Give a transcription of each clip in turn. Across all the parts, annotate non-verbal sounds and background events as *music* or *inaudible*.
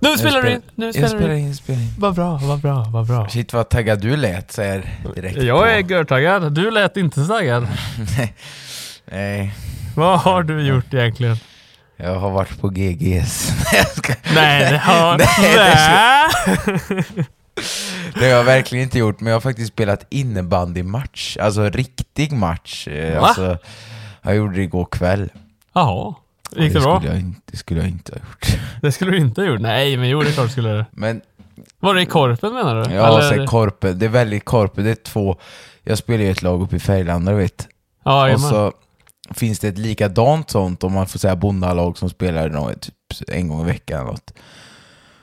Nu spelar du in! Nu Jag spelar spelar du in. in, spelar in. Vad bra, vad bra, vad bra. Shit vad taggad du lät så här direkt Jag är på. görtaggad. Du lät inte så taggad. *laughs* Nej, Vad har du gjort egentligen? jag har varit på GGS. *laughs* Nej, jag det har... *laughs* Nej, Nej. Det har jag verkligen inte gjort, men jag har faktiskt spelat innebandymatch. Alltså riktig match. Eh, Va? Alltså, jag gjorde det igår kväll. Jaha. Gick det det bra? Skulle jag inte, det skulle jag inte ha gjort. *laughs* Det skulle du inte ha gjort. Nej, men jo, det är klart skulle det. Men Var det i Korpen menar du? ja, Eller- så Korpe, det är väldigt Korpe, det är två... Jag spelar ju ett lag uppe i Färgelanda, du vet. Ja, och så finns det ett likadant sånt, om man får säga bondalag som spelar nå, typ en gång i veckan eller något.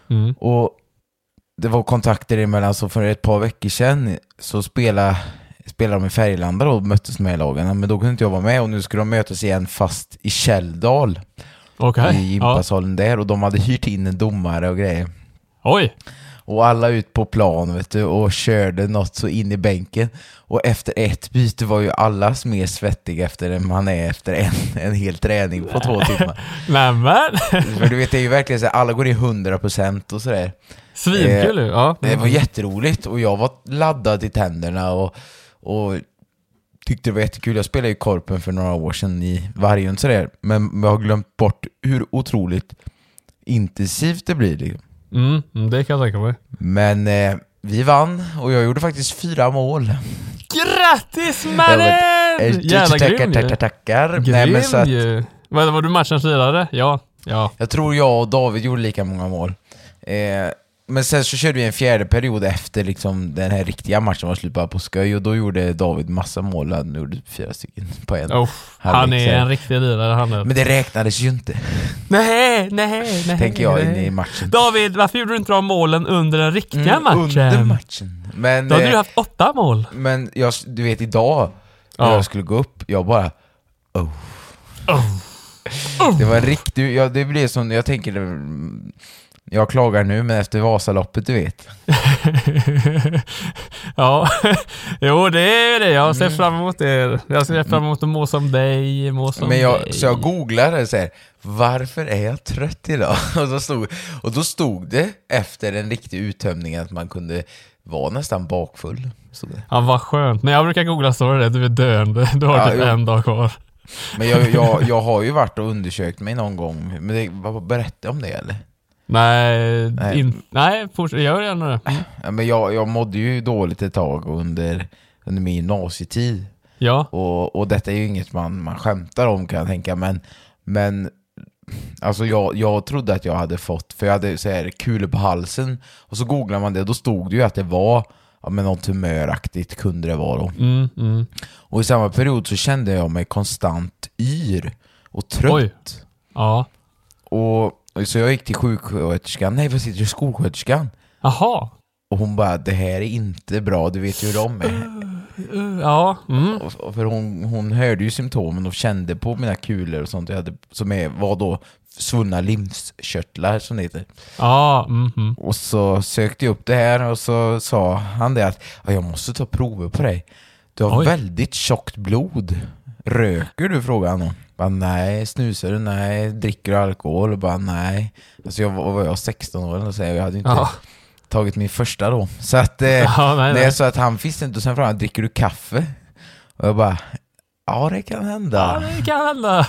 Mm. Och det var kontakter emellan, så för ett par veckor sedan så spelade, spelade de i Färgelanda och möttes med i lagen. Men då kunde inte jag vara med och nu skulle de mötas igen fast i Källdal, Okej. i Ja. gympasalen där. Och de hade hyrt in en domare och grejer. Oj. Och alla ut på plan vet du, och körde något så in i bänken. Och efter ett byte var ju alla mer svettiga efter än man är efter en, en hel träning på två timmar. *laughs* Nämen. *laughs* För du vet, det är ju verkligen så här, alla går in 100% och sådär. Svinkul ju. Ja. Det var jätteroligt och jag var laddad i tänderna och, och tyckte det var jättekul. Jag spelade ju Korpen för några år sedan i Vargön sådär, men jag har glömt bort hur otroligt intensivt det blir. Liksom. Mm, mm, det kan jag tänka mig. Men eh, vi vann och jag gjorde faktiskt fyra mål. Grattis mannen! eh, Jävla tackar, grym tackar, tackar. Nej, Grym men så att, ju. Var, var du matchens lirare? Ja. Ja. Jag tror jag och David gjorde lika många mål. Eh, men sen så körde vi en fjärde period efter liksom den här riktiga matchen var slut på skoj och då gjorde David massa mål. Han gjorde fyra stycken på en. Oh, han är en riktig lirare han är. Men det räknades ju inte, Nej, nej, nej. *laughs* tänker jag inne i matchen. David, varför gjorde du inte de målen under den riktiga Mm, matchen? Under matchen. Men, Då hade eh, du haft åtta mål. men jag, du vet idag, när Ja. jag skulle gå upp, jag bara oh. Oh. Det var en riktig, ja, det blev som, jag tänker, jag klagar nu men efter Vasaloppet du vet. *laughs* ja, *laughs* jo det är det. Jag ser Mm. fram emot det. Jag ser fram emot att må som dig, må som Men jag, dig. så jag googlade så här, varför är jag trött idag? *laughs* Och, så stod, och då stod det efter en riktig uttömning att man kunde vara nästan bakfull. Så det. Ja, vad skönt. När jag brukar googla står det du är döende. Du har Ja, typ jo. en dag kvar. Men jag, jag, jag har ju varit och undersökt mig någon gång, men det, berätta om det eller? Nej, Nej. In, nej fortsätt. Gör gärna det. Ja, men jag, jag mådde ju dåligt ett tag under, under min gymnasietid. Ja. Och, och detta är ju inget man, man skämtar om kan jag tänka, men, men alltså jag, jag trodde att jag hade fått, för jag hade så här kulor på halsen, och så googlar man det, då stod det ju att det var ja, men något tumöraktigt kunde det vara då. Mm, mm. Och i samma period så kände jag mig konstant yr och trött. Oj. Ja. Och, och så jag gick till sjuksköterskan, nej vad sitter du skolsköterskan? Jaha. Och hon bara, det här är inte bra, du vet ju hur de är. Ja. Mm. För hon, hon hörde ju symptomen och kände på mina kulor och sånt jag hade, som är, var då svullna limskörtlar som det heter. Ja. Mm, mm. Och så sökte jag upp det här och så sa han det att "Ja, jag måste ta prover på dig. Du har Oj. väldigt tjockt blod. Röker du? frågade han. Bara, nej. Snusar du? Nej. Dricker du alkohol? Bara nej. Alltså jag var, var jag 16 år eller så jag hade inte Ja. tagit min första då. Så att, eh, *laughs* Ja, nej, nej, så att han visste inte och sen frågade han, dricker du kaffe? Och jag bara, ja det kan hända. Ja, det kan hända.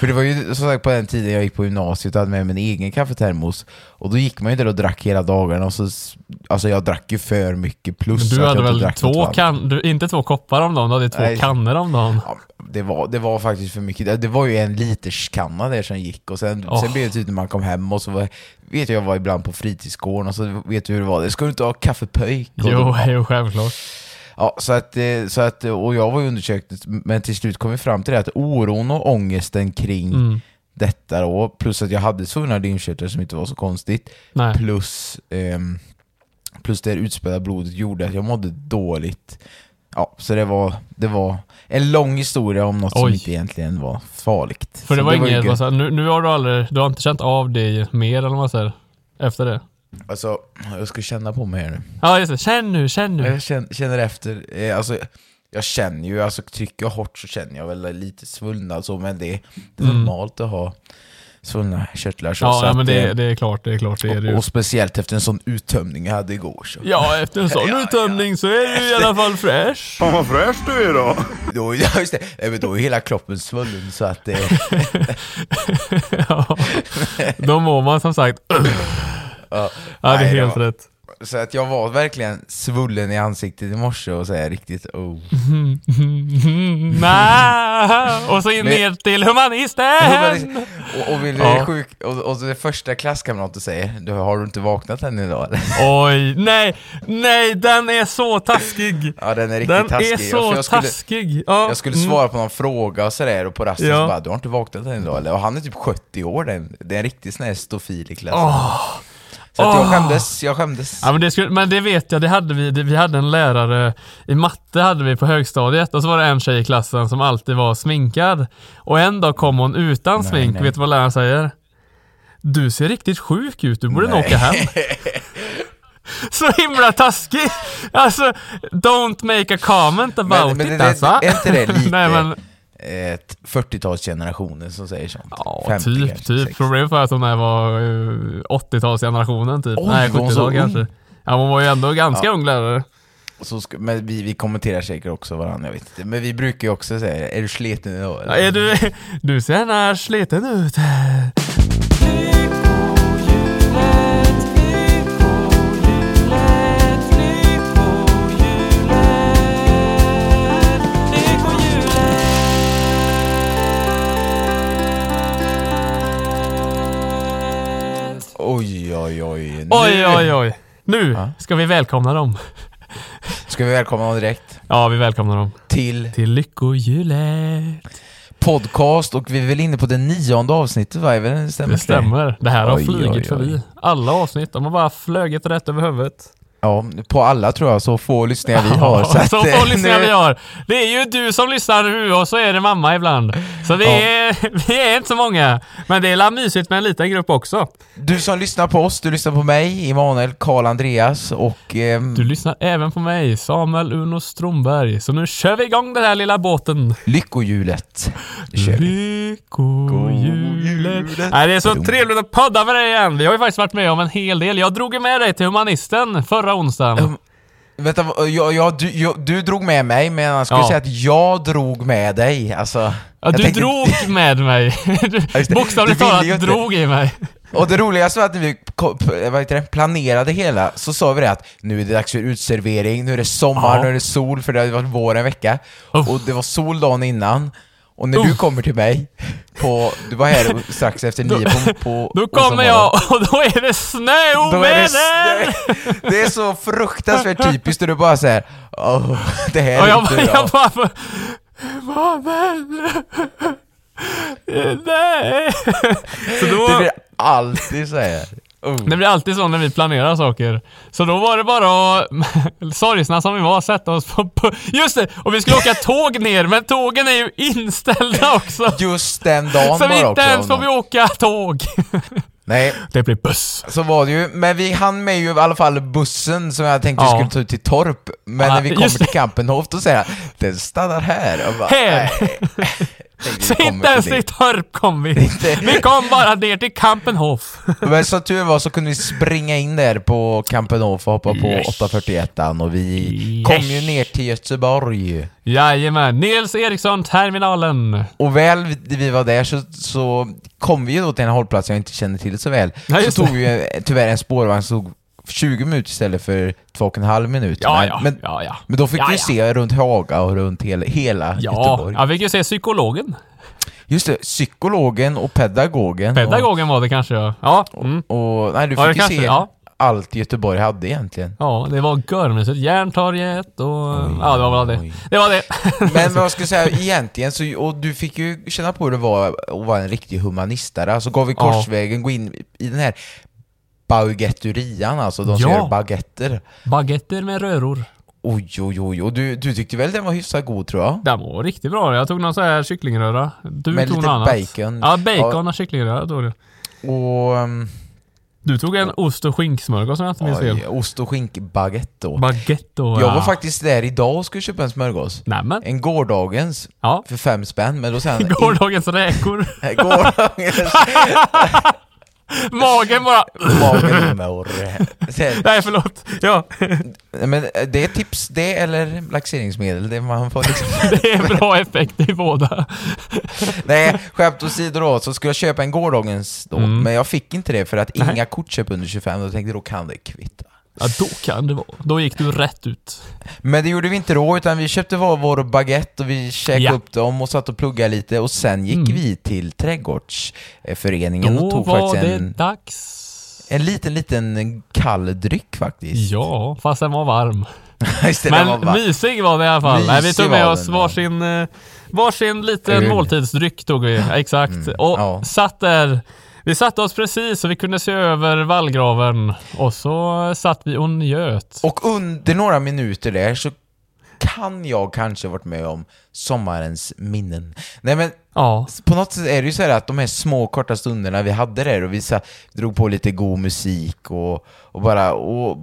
För det var ju som sagt på den tiden jag gick på gymnasiet och hade med mig en egen kaffetermos. Och då gick man ju där och drack hela dagarna och så, alltså jag drack ju för mycket plus Du att hade väl två kan, du, inte två koppar om dagen, du hade två Nej. kannor om dagen. Ja, det, var, det var faktiskt för mycket. Det- var ju en liters kanna där som gick och sen, Åh. sen blev det typ när man kom hem och så var, vet jag, jag var ibland på fritidsgården och så vet du hur det var. Det ska du inte ha kaffepöjk? Jo, då- *laughs* jo, självklart. Ja, så att, eh, så att, och jag var ju undersökt, men till slut kom vi fram till det att oron och ångesten kring Mm. detta då, plus att jag hade svullna lymfkörtlar som inte var så konstigt, Nej. plus, ehm, plus det utspädda blodet gjorde att jag mådde dåligt. Ja, så det var, det var en lång historia om något som Oj. inte egentligen var farligt. För det var ju inget, vad så här, nu, nu har du aldrig, du har inte känt av det mer eller vad man säger? Efter det? Alltså, jag ska känna på mig här nu. Ja just det, känn nu, känn nu. Jag känner, känner efter, eh, alltså jag känner ju, alltså trycker jag hårt så känner jag väl lite svullnad så, men det, det är Mm. normalt att ha svullna körtlar så. Ja, så ja men det, eh, det är klart, det är klart, det är det och, och speciellt efter en sån uttömning jag hade igår så. Ja, efter en sån *laughs* Ja, ja. uttömning så är du i alla fall fresh. *laughs* Fan vad fräsch du är då! *laughs* Då, ja, just det, men då är hela kroppen svullen så att det... ja. Då mår man som sagt. ja, Ja, det är Nej, helt var- rätt. Så att jag var verkligen svullen i ansiktet i morse och så här riktigt oh. *laughs* Och så in ner till humanisten! Och, och, vill Ja. sjuk, och, och det första klasskamraten säger, du, har du inte vaknat än idag eller? *laughs* Oj, nej, nej, den är så taskig! Ja den är riktigt Den taskig. är För så jag skulle, taskig! Ja. Jag skulle mm. svara på någon fråga och sådär och på rasten Ja. så bara, du har inte vaknat än idag eller? Och han är typ 70 år, den, det är en riktig sån här stofil i klassen. Åh. Så att jag Åh. skämdes, jag skämdes. Ja men det, skulle, men det vet jag, det hade vi, det, vi hade en lärare i matte hade vi på högstadiet och så var det en tjej i klassen som alltid var sminkad. Och en dag kom hon utan Nej, smink, nej. vet du vad läraren säger? Du ser riktigt sjuk ut, du borde nog åka hem. *laughs* Så himla taskig! Alltså, don't make a comment about Men, men it det, alltså. är inte det *laughs* lite Nej men, ett 40-talsgenerationen som säger sånt? ja 50 typ, kanske, typ. 60. Problemet var att hon var eh, 80-talsgenerationen typ. Oj, Nej, var hon så 70-tal ung? kanske. Ja, hon var ju ändå ganska Ja. ung lärare. Så ska, men vi, vi kommenterar säkert också varandra, jag vet inte. Men vi brukar ju också säga, är du sliten idag Ja, är du, du ser när sliten ut. Oj, oj, oj. Nu Oj, oj, oj. Nu Ja. ska vi välkomna dem. ska vi välkomna dem direkt Ja, vi välkomnar dem. till Till lyckohjulet. podcast och vi är väl inne på det nionde avsnittet va? Stämmer Det stämmer. Det här har Oj, flugit oj, oj. förbi. Alla avsnitt. De har bara flugit rätt över huvudet. Ja, på alla tror jag, så få lyssningar vi har. *laughs* så att, så eh, få lyssningar nu- vi har. Det är ju du som lyssnar nu och så är det mamma ibland. Så vi, Ja. är, *laughs* vi är inte så många. Men det är mysigt med en liten grupp också. Du som lyssnar på oss, du lyssnar på mig, Emanuel, Karl Andreas och... ehm, Du lyssnar även på mig, Samuel Uno Stromberg. Så nu kör vi igång den här lilla båten. Lyckohjulet. Lyckohjulet. Nej, det är så trevligt att podda med dig igen. Vi har ju faktiskt varit med om en hel del. Jag drog med dig till Humanisten förra onsdagen. Um, Vänta, jag, jag, du, jag, du drog med mig, men jag skulle Ja. säga att jag drog med dig. Alltså, Ja, du tänkte- drog med mig. *laughs* Bokstavligt talat drog i mig. Och det roligaste var att när vi vad heter det, planerade hela, så sa vi det att nu är det dags för utservering, nu är det sommar, Ja. nu är det sol, för det hade varit vår en vecka. Uff. Och det var sol dagen innan. Och när du kommer till mig, på, du var här strax efter nio på, på Då kommer jag och då är det snöoväder! Då är det, snö- det är så fruktansvärt typiskt och du bara säger Åh, det här Och är jag, inte bra. jag bara... Mannen! Nej! Så Det då... blir alltid så här. Oh. Det blir alltid så när vi planerar saker. Så då var det bara att, *laughs* sorgsna som vi var, sätta oss på. Just det! Och vi skulle åka tåg ner, men tågen är ju inställda också! Just den dagen Så det inte ens får vi åka tåg! *laughs* Nej, Det blir buss. så var det ju. Men vi hann med ju i alla fall bussen som jag tänkte vi Ja. skulle ta ut till Torp. Men Ja, när vi *laughs* kommer till. Kampenhof då säger han den stannar här. Och bara, Här. Nej. Så inte ens det. Torp kom vi. *laughs* Vi kom bara ner till Kampenhof. *laughs* Men som tur var så kunde vi springa in där på Kampenhof och hoppa på Yes. 841 och vi Yes. kom ju ner till Göteborg. Jajamän, Nils Eriksson, terminalen. Och väl vi- var där så, så kom vi ju då till en hållplats jag inte kände till så väl. Ja, så tog vi ju tyvärr en spårvagn som 20 minuter istället för två och en halv minut. Ja, men, ja, men, ja, ja. men då fick Ja, vi ja. se runt Haga och runt hela, hela Ja, Göteborg. jag fick ju se psykologen. Just det, psykologen och pedagogen. Pedagogen var det kanske ja. Ja, mm. Och, och, nej, du fick ju kanske? se Ja. allt Göteborg hade egentligen. Ja, det var görmysigt. Järntorget och... ja, det var väl det. Det var det. *laughs* Men vad ska jag säga, egentligen så, och du fick ju känna på hur det var att vara en riktig humanistare. Alltså vid Ja. korsvägen, gå in i den här baguetterian, alltså de som Ja. gör baguetter. Baguetter med röror. Oj, oj, oj, och du, du tyckte väl den var hyfsat god tror jag? Den var riktigt bra. Jag tog någon sån här kycklingröra. Du Med tog lite något annat. bacon. Ja, bacon och kycklingröra tog du. Och... Um, Du tog en ost och skinksmörgås om jag inte minns fel. ost och skinkbaguette då. Baguette. Jag ja. var faktiskt där idag och skulle köpa en smörgås. Nämen. En gårdagens, Ja. för fem spänn, men då han... *laughs* Gårdagens räkor. *laughs* Gårdagens... *laughs* Magen bara... Magen mår. Nej, förlåt. Ja, Men det är tips, det eller laxeringsmedel, det man får liksom... *laughs* det är bra effekt i båda. Nej, skämt åsido då, så skulle jag köpa en gårdagens då, Mm. men jag fick inte det för att Nej. inga kortköp under 25, då tänkte jag då kan det kvitta. Ja, då kan det vara. Då gick du rätt ut. Men det gjorde vi inte då, utan vi köpte var vår baguette och vi käkade Ja. upp dem och satt och pluggade lite och sen gick Mm. vi till trädgårdsföreningen och Då tog var faktiskt det en, dags. en liten, liten kall dryck faktiskt. Ja, fast den var varm. *laughs* Det, den var Men bara- mysig var det i alla fall. Nej, vi tog med var oss varsin, eh, varsin liten Öl. måltidsdryck tog vi. Exakt. och Mm, ja. satt där. Vi satte oss precis så vi kunde se över vallgraven. Och så satt vi och njöt. Och under några minuter där så kan jag kanske varit med om sommarens minnen. Nej men Ja. på något sätt är det ju så här att de här små korta stunderna vi hade där och vi så drog på lite god musik och, och bara och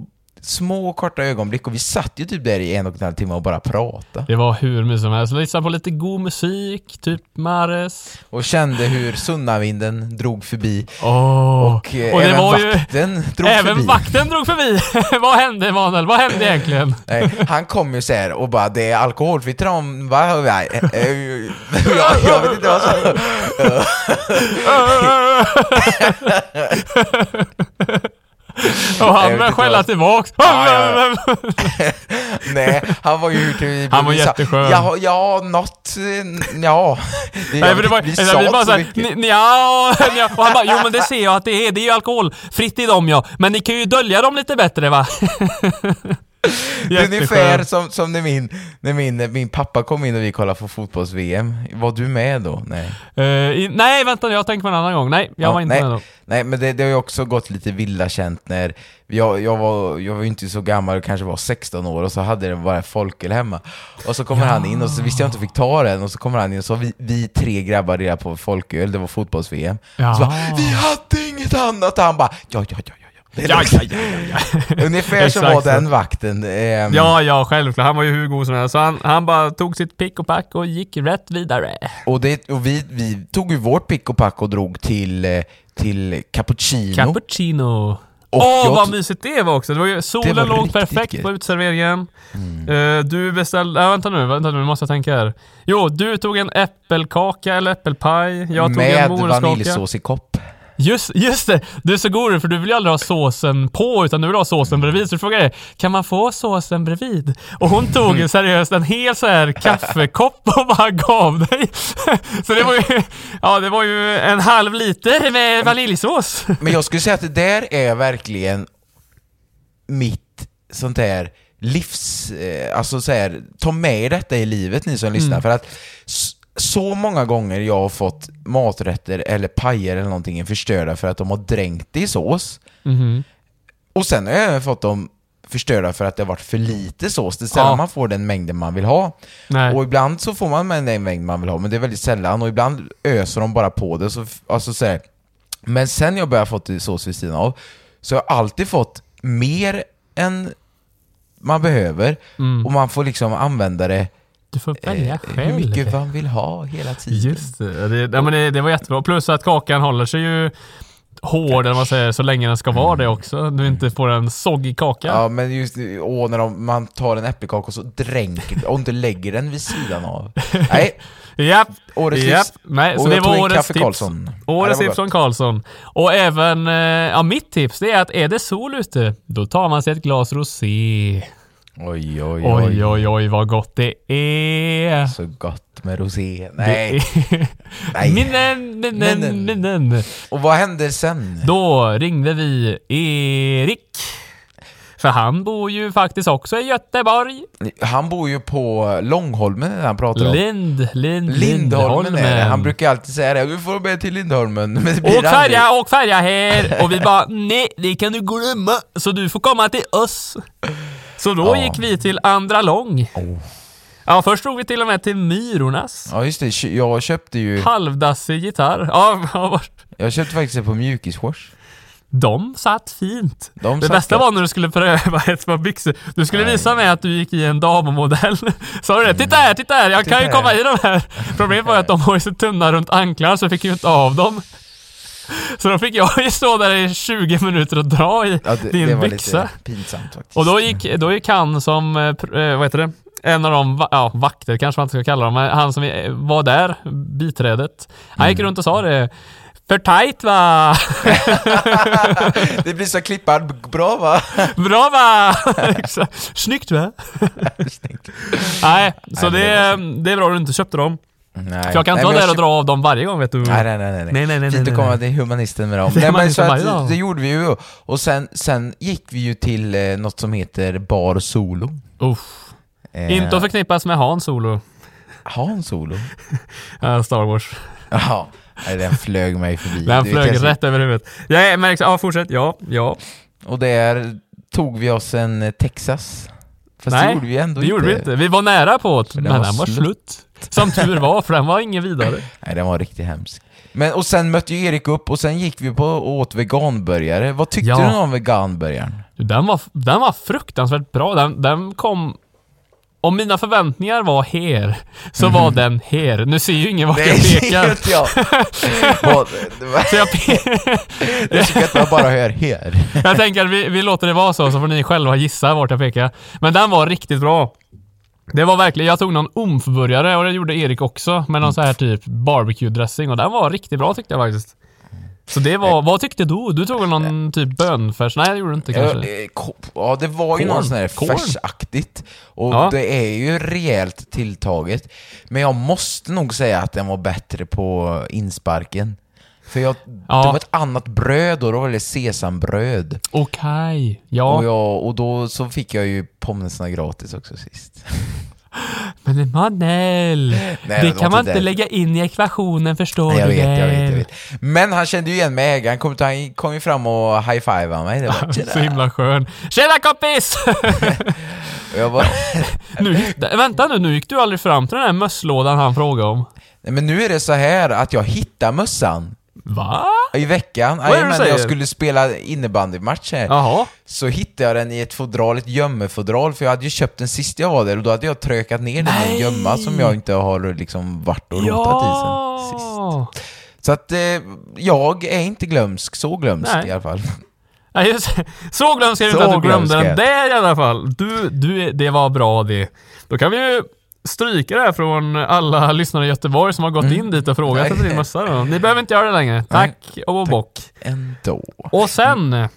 små korta ögonblick och vi satt ju typ där i en och en halv timme och bara pratade Det var hur mysigt som helst. Lyssnade på lite god musik, typ Mares. och kände hur Sunnavinden drog förbi Åh. och, eh, och det även var ju... vakten drog Även förbi. vakten drog förbi. *laughs* Vad hände Emanuel? Vad hände egentligen? Nej, han kom ju så här och bara det är alkoholfritt ram, va? Eh, eh, jag, jag vet inte vad som... *laughs* *laughs* och han började skälla tillbaks. Ja, *laughs* Nej, han var ju hur Han var jätteskön. Ja, ja, något, eh, ja. Det, Nej, för det var, vi vi, sa vi bara så. "Ni- nja, nja. Och han bara, jo men det ser jag att det är, det är ju alkoholfritt i dem ja. Men ni kan ju dölja dem lite bättre va? *laughs* Det är ungefär som, som när, min, när min, min pappa kom in och vi kollade på fotbolls-VM. Var du med då? Nej. Eh, i, nej vänta jag tänker på en annan gång. Nej, jag Ja, var inte nej, med då. Nej, men det, det har ju också gått lite villa känt när jag, jag, var, jag var ju inte så gammal, kanske var 16 år och så hade det bara folköl hemma. Och så kommer han in och så visste jag inte fick ta den och så kommer han in och så vi, vi tre grabbar där på folköl, det var fotbolls-VM. Ja. Så bara, vi hade inget annat! Och han bara, ja, ja, ja, ja. Ja. Ja, lugnt." ja, ja. *laughs* Ungefär så var den vakten. ehm, Ja, ja, självklart. Han var ju hur god som helst. Så han, han bara tog sitt pick och pack och gick rätt vidare. Och, det, och vi, vi tog ju vårt pick och pack och drog till, eh, till Cappuccino. Cappuccino. Åh, jag vad mysigt det var också. Det var ju, solen var låg perfekt gött. på uteserveringen. Eh, du beställde... Äh, vänta nu, vänta nu, måste jag tänka här. Jo, du tog en äppelkaka eller äppelpaj. Jag tog med en morotskaka. vaniljsås i kopp. Just, just det! Du är så god för du vill ju aldrig ha såsen på utan du vill ha såsen bredvid. Så du frågade kan man få såsen bredvid? Och hon tog ju seriöst en hel så här kaffekopp och bara gav dig. *laughs* Så det var ju, ja det var ju en halv liter med vaniljsås. Men jag skulle säga att det där är verkligen mitt sånt där livs... Eh, alltså så här, ta med detta i livet ni som lyssnar. För att så många gånger jag har fått maträtter eller pajer eller någonting förstörda för att de har dränkt det i sås. Mhm. Och sen har jag även fått dem förstörda för att det har varit för lite sås. Det är sällan Ja. man får den mängden man vill ha. Nej. Och ibland så får man den mängd man vill ha, men det är väldigt sällan. Och ibland öser de bara på det. Så, alltså, så här. Men sen jag började fått sås vid sidan av, så har jag alltid fått mer än man behöver. Och man får liksom använda det Du får välja eh, själv. hur mycket man vill ha hela tiden. Just det. Det, ja, men det, det var jättebra. Plus att kakan håller sig ju hård, eller man säger, så länge den ska vara det också. Du inte får en soggig kaka. Ja men just åh, när de, man tar en äppelkaka och så dränker och inte lägger den vid sidan av. *laughs* Nej, Japp. årets Japp. livs... Nej, så och det var årets tips. Karlsson. Årets tips från Karlsson. Och även, eh, ja mitt tips det är att är det sol ute, då tar man sig ett glas rosé. Oj, oj, Oj, oj, oj vad gott det är. Så gott med rosé. Nej. Nej. Minnen, minnen, Minnen. minnen. Och vad hände sen? Då ringde vi Erik. För han bor ju faktiskt också i Göteborg. Han bor ju på Långholmen när han pratar om. Lind, Lind, Lindholmen är det. Han brukar alltid säga det. Du får med till Lindholmen. Men det blir Åk aldrig. färja, åk färja här! Och vi bara nej, det kan du glömma. Så du får komma till oss. Så då Ja. gick vi till Andra Lång. Oh. Ja, först drog vi till och med till Myrornas. Ja just det, jag köpte ju... Halvdassig gitarr. Ja, *laughs* ja, Jag köpte faktiskt på mjukisshorts. de satt fint. De det satt bästa var när du skulle pröva ett par byxor. Du skulle visa mig att du gick i en dammodell. *laughs* Sa du det? Titta här, titta här, jag kan ju Titta komma här. i de här. Problemet var att de var ju så tunna runt anklarna så jag fick ju inte av dem. *laughs* Så då fick jag ju stå där i 20 minuter och dra i Ja, det, din det var byxa. lite pinsamt faktiskt. Och då gick, då gick han som, eh, eh, vad heter det? En av de, ja, vakter kanske man inte ska kalla dem, men han som var där, biträdet. Han gick runt och sa det. För tight va? *laughs* det blir så klippad bra va? *laughs* Bra va? Snyggt va? Snyggt. Nej, så det det, är bra att du inte köpte dem. Nej. För jag kan inte Nej, vara där och dra av dem varje gång vet du. Nej, nej, nej, nej. Nej, nej, nej, Fint att komma till humanisten med dem. *laughs* Nej, men så att, det gjorde vi ju. Och sen, sen gick vi ju till eh, något som heter Bar Solo. Uff. Eh, Inte att förknippas med Han Solo. Han Solo? *laughs* Ja, Star Wars. Ja, den flög mig förbi. Den flög jag- rätt över huvudet. Ja, men ja, fortsätt. Ja, ja. Och där tog vi oss en Texas. Fast det Nej, gjorde vi ändå det inte. gjorde vi inte. Vi var nära på det, men var den var slut. slut. Som tur var, för den var ingen vidare. *laughs* Nej, den var riktigt hemsk. Men och sen mötte ju Erik upp och sen gick vi på och åt veganburgare. Vad tyckte Ja. du om veganburgaren? Den var, den var fruktansvärt bra. Den, den kom... Om mina förväntningar var här, så var den här. Nu ser ju ingen vart jag pekar. jag. *laughs* Det var- Så jag, *laughs* Det är så gött man bara hör här. *laughs* jag tänker att vi, vi låter det vara så, så får ni själva gissa vart jag pekar. Men den var riktigt bra. Det var verkligen, jag tog någon omfburgare och det gjorde Erik också med någon så här typ barbecue dressing och den var riktigt bra tyckte jag faktiskt. Så det var, vad tyckte du? Du tog någon typ bönfärs? Nej det gjorde du inte kanske. eh, ja, det var ju Korn. någon sån här Korn. färsaktigt. Och Ja. det är ju rejält tilltaget. Men jag måste nog säga att den var bättre på insparken. För jag, Ja. det var ett annat bröd och då var det sesambröd. Okej, ja. Och, jag, och då så fick jag ju pommesarna gratis också sist. *laughs* Men Emanuel, det det kan man inte det. lägga in i ekvationen förstår Nej, jag du vet, jag vet, väl? jag vet. Men han kände ju igen mig, ägaren kom, han kom ju fram och high-fivade mig. Det var, *laughs* Så himla skön. Tjena kompis! *laughs* jag bara, *laughs* nu, vänta nu, nu gick du aldrig fram till den här mösslådan han frågade om. Nej, men nu är det så här att jag hittar mössan Va? i veckan. Vad är det du säger? jag skulle spela innebandymatch här. Jaha. Så hittade jag den i ett fodral, ett gömmefodral, för jag hade ju köpt den sist jag var där och då hade jag trökat ner den i en Nej! gömma som jag inte har liksom varit och rotat i sen sist. Ja! Så att eh, jag är inte glömsk, så glömsk Nej. i alla fall. Ja, just, så glömsk är det Så inte att du glömde glömsk är den jag. där i alla fall. Du, du, det var bra det. Då kan vi ju stryka det här från alla lyssnare i Göteborg som har gått in dit och frågat Mm. Efter din mössa. Ni behöver inte göra det längre. Tack och bock. Ändå. Och sen,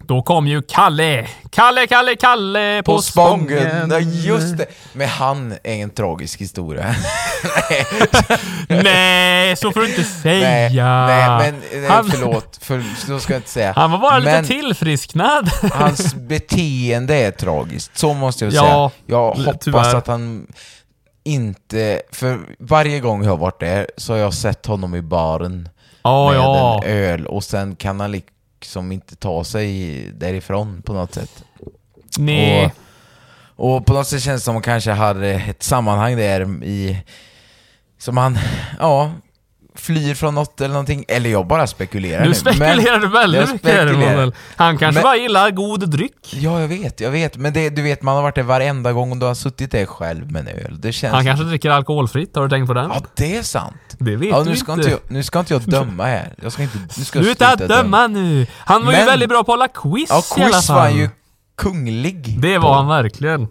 då kom ju Kalle. Kalle, Kalle, Kalle på, På Spången, Spången. ja just det. Men han är en tragisk historia. *laughs* Nej, så får du inte säga. nej, nej, men nej, han, förlåt, för, så ska jag inte säga. han var bara Men- lite tillfrisknad. *laughs* Hans beteende är tragiskt, så måste jag Ja, säga. Jag hoppas tyvärr. att han inte... För varje gång jag har varit där så har jag sett honom i baren Ja, med ja. en öl och sen kan han liksom inte ta sig därifrån på något sätt. Nej. Och, och på något sätt känns det som att han kanske hade ett sammanhang där i... Som han, ja, flyr från något eller någonting. Eller jag bara spekulerar Nu nu. spekulerar du väldigt mycket. Emanuel. Han kanske Men- bara gillar god dryck. Ja, jag vet, jag vet. Men det, du vet, man har varit där varenda gång du har suttit där själv med en öl. Det känns... Han kanske dricker alkoholfritt, har du tänkt på den? Ja, det är sant. Det vet ja, du nu ska inte. inte jag, nu ska inte jag döma här. Jag ska inte... Nu ska jag Sluta döma nu! Han var ju Men- väldigt bra på alla quiz Ja, i alla quiz fall. var ju kunglig. Det var han verkligen.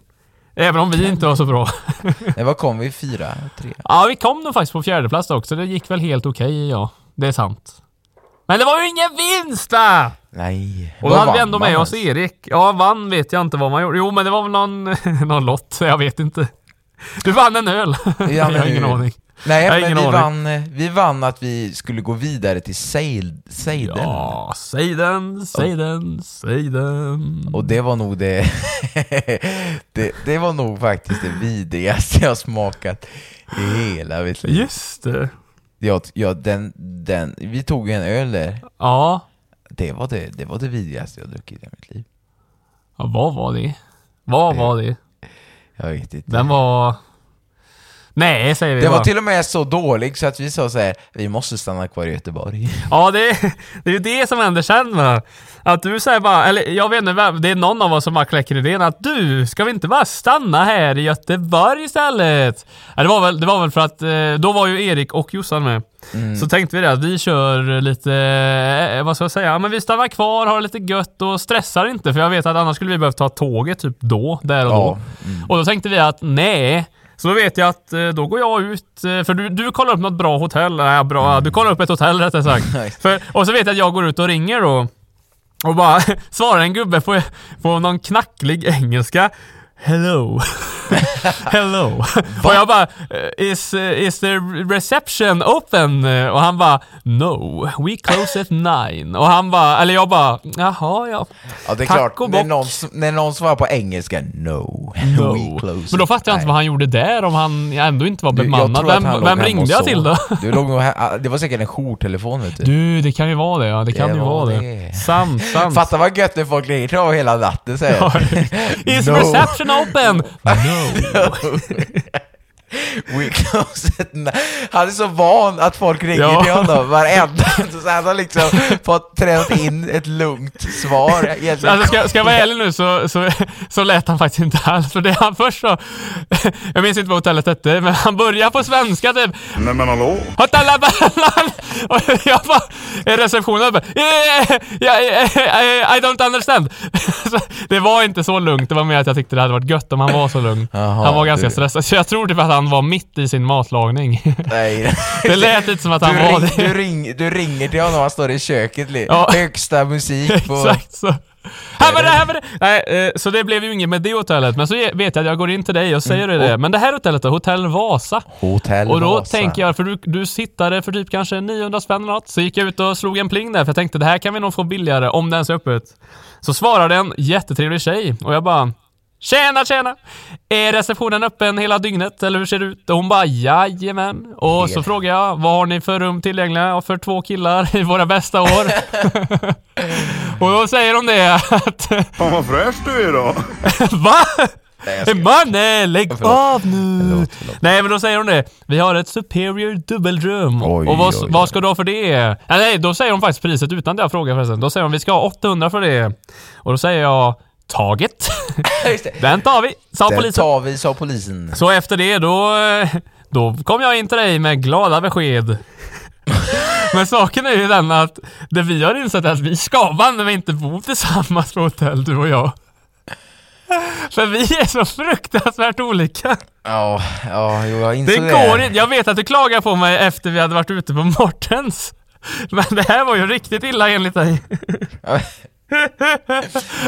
Även om vi inte var så bra. Nej, vad kom vi? Fyra? Tre? ja, vi kom nog faktiskt på fjärde plats också. Det gick väl helt okej, ja. Det är sant. Men det var ju ingen vinst va! Nej. Och då hade vi ändå med oss? Erik. Ja, vann vet jag inte vad man gjorde. Jo, men det var väl någon, *laughs* någon lott, jag vet inte. Du vann en öl. Vi *laughs* jag har en ingen aning. Nej, men vi vann, eh, vi vann att vi skulle gå vidare till Seid- Seiden. Ja, säg den, säg den, säg den. Och det var nog det, *laughs* det... Det var nog faktiskt det vidrigaste jag smakat i hela mitt liv. Just det. Jag, jag, den, den, vi tog en öl där. Ja. Det var det, det var det vidrigaste jag druckit i mitt liv. ja, vad var det? Vad var det? Jag vet inte. Den var... Nej, säger vi Det bara. var till och med så dålig så att vi sa så här: vi måste stanna kvar i Göteborg. Ja, det, det är ju det som händer sen va. Att du säger bara, eller jag vet inte vem, det är någon av oss som bara kläcker idén att du, ska vi inte bara stanna här i Göteborg istället? Ja, det, var väl, det var väl för att eh, då var ju Erik och Jossan med. Så tänkte vi det att vi kör lite, eh, vad ska jag säga, ja, men vi stannar kvar, har det lite gött och stressar inte för jag vet att annars skulle vi behövt ta tåget typ då, där och då. Ja, Och då tänkte vi att nej, så då vet jag att eh, då går jag ut, eh, för du, du kollar upp något bra hotell, nej bra, du kollar upp ett hotell rättare sagt. *laughs* För, och så vet jag att jag går ut och ringer då. Och bara *laughs* svarar en gubbe på, på någon knacklig engelska. Hello. *laughs* *laughs* Hello. och jag bara, eh, is, eh, is the reception open? Eh, Och han bara, no, we close at nine. Och han bara, eller jag bara, jaha ja. Ja det är Tack klart, när någon, när någon svarar på engelska No, No. *laughs* we close Men då fattar jag inte vad han gjorde där om han ändå inte var Du, bemannad. att Vem, vem ringde jag till då? *laughs* Du låg nog he- det var säkert en jourtelefon vet du. Du, det kan ju vara det ja. Det kan Det ju var vara det. det. Sant, sant. Fatta vad gött när folk ringer till av hela natten säger Ja. Is No. reception open? No. No. *laughs* *laughs* We close at nine. Han är så van att folk ringer Ja. till honom varenda. Så han har liksom fått tränat in ett lugnt svar. Egentligen Alltså ska, ska jag vara ärlig nu så, så, så lät han faktiskt inte alls. För det han först så, jag minns inte vad hotellet hette, men han började på svenska typ. Nej men hallå? Och jag bara, är receptionen? "Yeah, yeah, yeah, I don't understand. Så det var inte så lugnt, det var mer att jag tyckte det hade varit gött om han var så lugn. Jaha, han var ganska du- stressad, så jag tror typ att han var mitt i sin matlagning. *laughs* Nej. Det lät inte som att Du, han var ring, det. du, ring, du ringer till honom, han står i köket, Ja. högsta musik *laughs* på... Exakt så. Här var det, här var det! Nej, eh, så det blev ju inget med det hotellet. Men så vet jag att jag går in till dig och säger det. Men det här hotellet då, Hotell Vasa. Hotell Och då Vasa. tänker jag, för du, du sittade för typ kanske 900 spänn eller något. Så gick jag ut och slog en pling där, för jag tänkte det här kan vi nog få billigare om det ens är öppet. Så svarade en jättetrevlig tjej och jag bara Tjena, tjena! Är receptionen öppen hela dygnet eller hur ser det ut? Och hon bara jajamän. Och så frågar jag vad har ni för rum tillgängliga för två killar i våra bästa år? *laughs* och då säger hon det att Fan vad fräsch du är då. *laughs* Va? Nej, Mannen, lägg Förlåt. av nu! Förlåt, förlåt. Nej men då säger hon det. Vi har ett superior dubbelrum. Oj, och vad, oj, oj. vad ska du ha för det? Ja, nej, då säger hon faktiskt priset utan det jag frågar förresten. Då säger hon vi ska ha 800 för det. Och då säger jag taget. Det. *laughs* Den tar vi, sa Den polisen. tar vi, sa polisen. Så efter det då, eh, då kom jag in till dig med glada besked. *laughs* Men saken är ju den att det vi har insett är att vi ska banne mig inte bo tillsammans på hotell, du och jag. För vi är så fruktansvärt olika. Ja, ja, jo, jag Det insåg går inte. Jag vet att du klagar på mig efter vi hade varit ute på Mortens. Men det här var ju riktigt illa enligt dig. *laughs*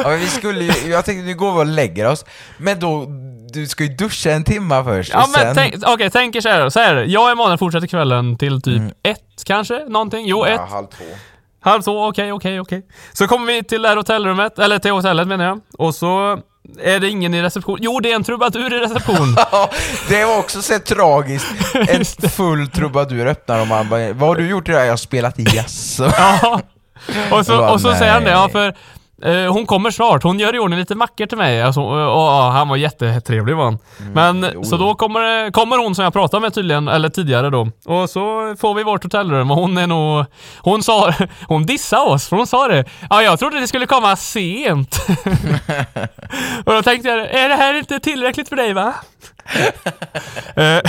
Ja, men vi skulle ju, jag tänkte nu går vi och lägger oss, men då, du ska ju duscha en timme först Ja och men sen... tänk, okej, tänk er så här. Så här. Jag och Emanuel fortsätter kvällen till typ ett kanske, någonting. Jo, ett. Ja, halv två. Halv två, okej, okej, okej. Så kommer vi till det här hotellrummet, eller till hotellet menar jag. Och så är det ingen i reception. Jo, det är en trubadur i reception. *laughs* Ja, det var också så tragiskt. *laughs* En full trubadur öppnar och man bara, vad har du gjort idag? Jag har spelat jazz. ja. *laughs* Och så, bara, och så säger han det, ja för eh, hon kommer snart, hon gör i ordning lite mackor till mig. Alltså, och, och, ja, han var jättetrevlig var han. Men Mm, jo, så då kommer, kommer hon som jag pratade med tydligen, eller tidigare då. Och så får vi vårt hotellrum och hon är nog... Hon sa... *laughs* Hon dissade oss, för hon sa det. Ja, jag trodde det skulle komma sent. *laughs* och då tänkte jag, är det här inte tillräckligt för dig va? *laughs* Eh,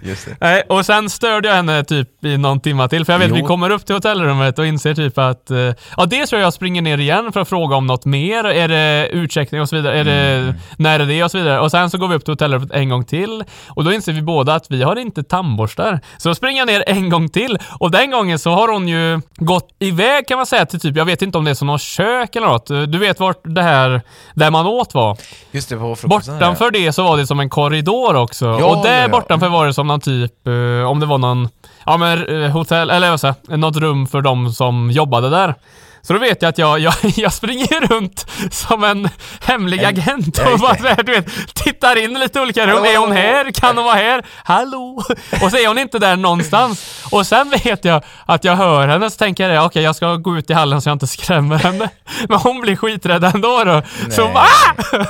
Just det. Nej, och sen störde jag henne typ i någon timma till, för jag vet Jo. vi kommer upp till hotellrummet och inser typ att, eh, ja dels tror jag jag springer ner igen för att fråga om något mer, är det utcheckning och så vidare, är Mm. det, när är det och så vidare. Och sen så går vi upp till hotellrummet en gång till och då inser vi båda att vi har inte tandborstar. Så då springer jag ner en gång till och den gången så har hon ju gått iväg kan man säga till typ, jag vet inte om det är som något kök eller något. Du vet vart det här, där man åt var? Just det, på. Bortanför det så var det som en korridor också. Ja, och där ja, bortanför var det som någon typ, eh, om det var någon, ja men eh, hotell, eller vad säger något rum för de som jobbade där. Så då vet jag att jag, *laughs* jag, jag springer runt som en hemlig En- agent och bara så här, du vet, tittar in i lite olika rum. Är hon här? Kan hon vara här? Hallå? Och så är hon inte där någonstans. Och sen vet jag att jag hör henne så tänker jag okej jag ska gå ut i hallen så jag inte skrämmer henne. *laughs* Men hon blir skiträdd ändå då. Så hon Nej. bara, "Ah!"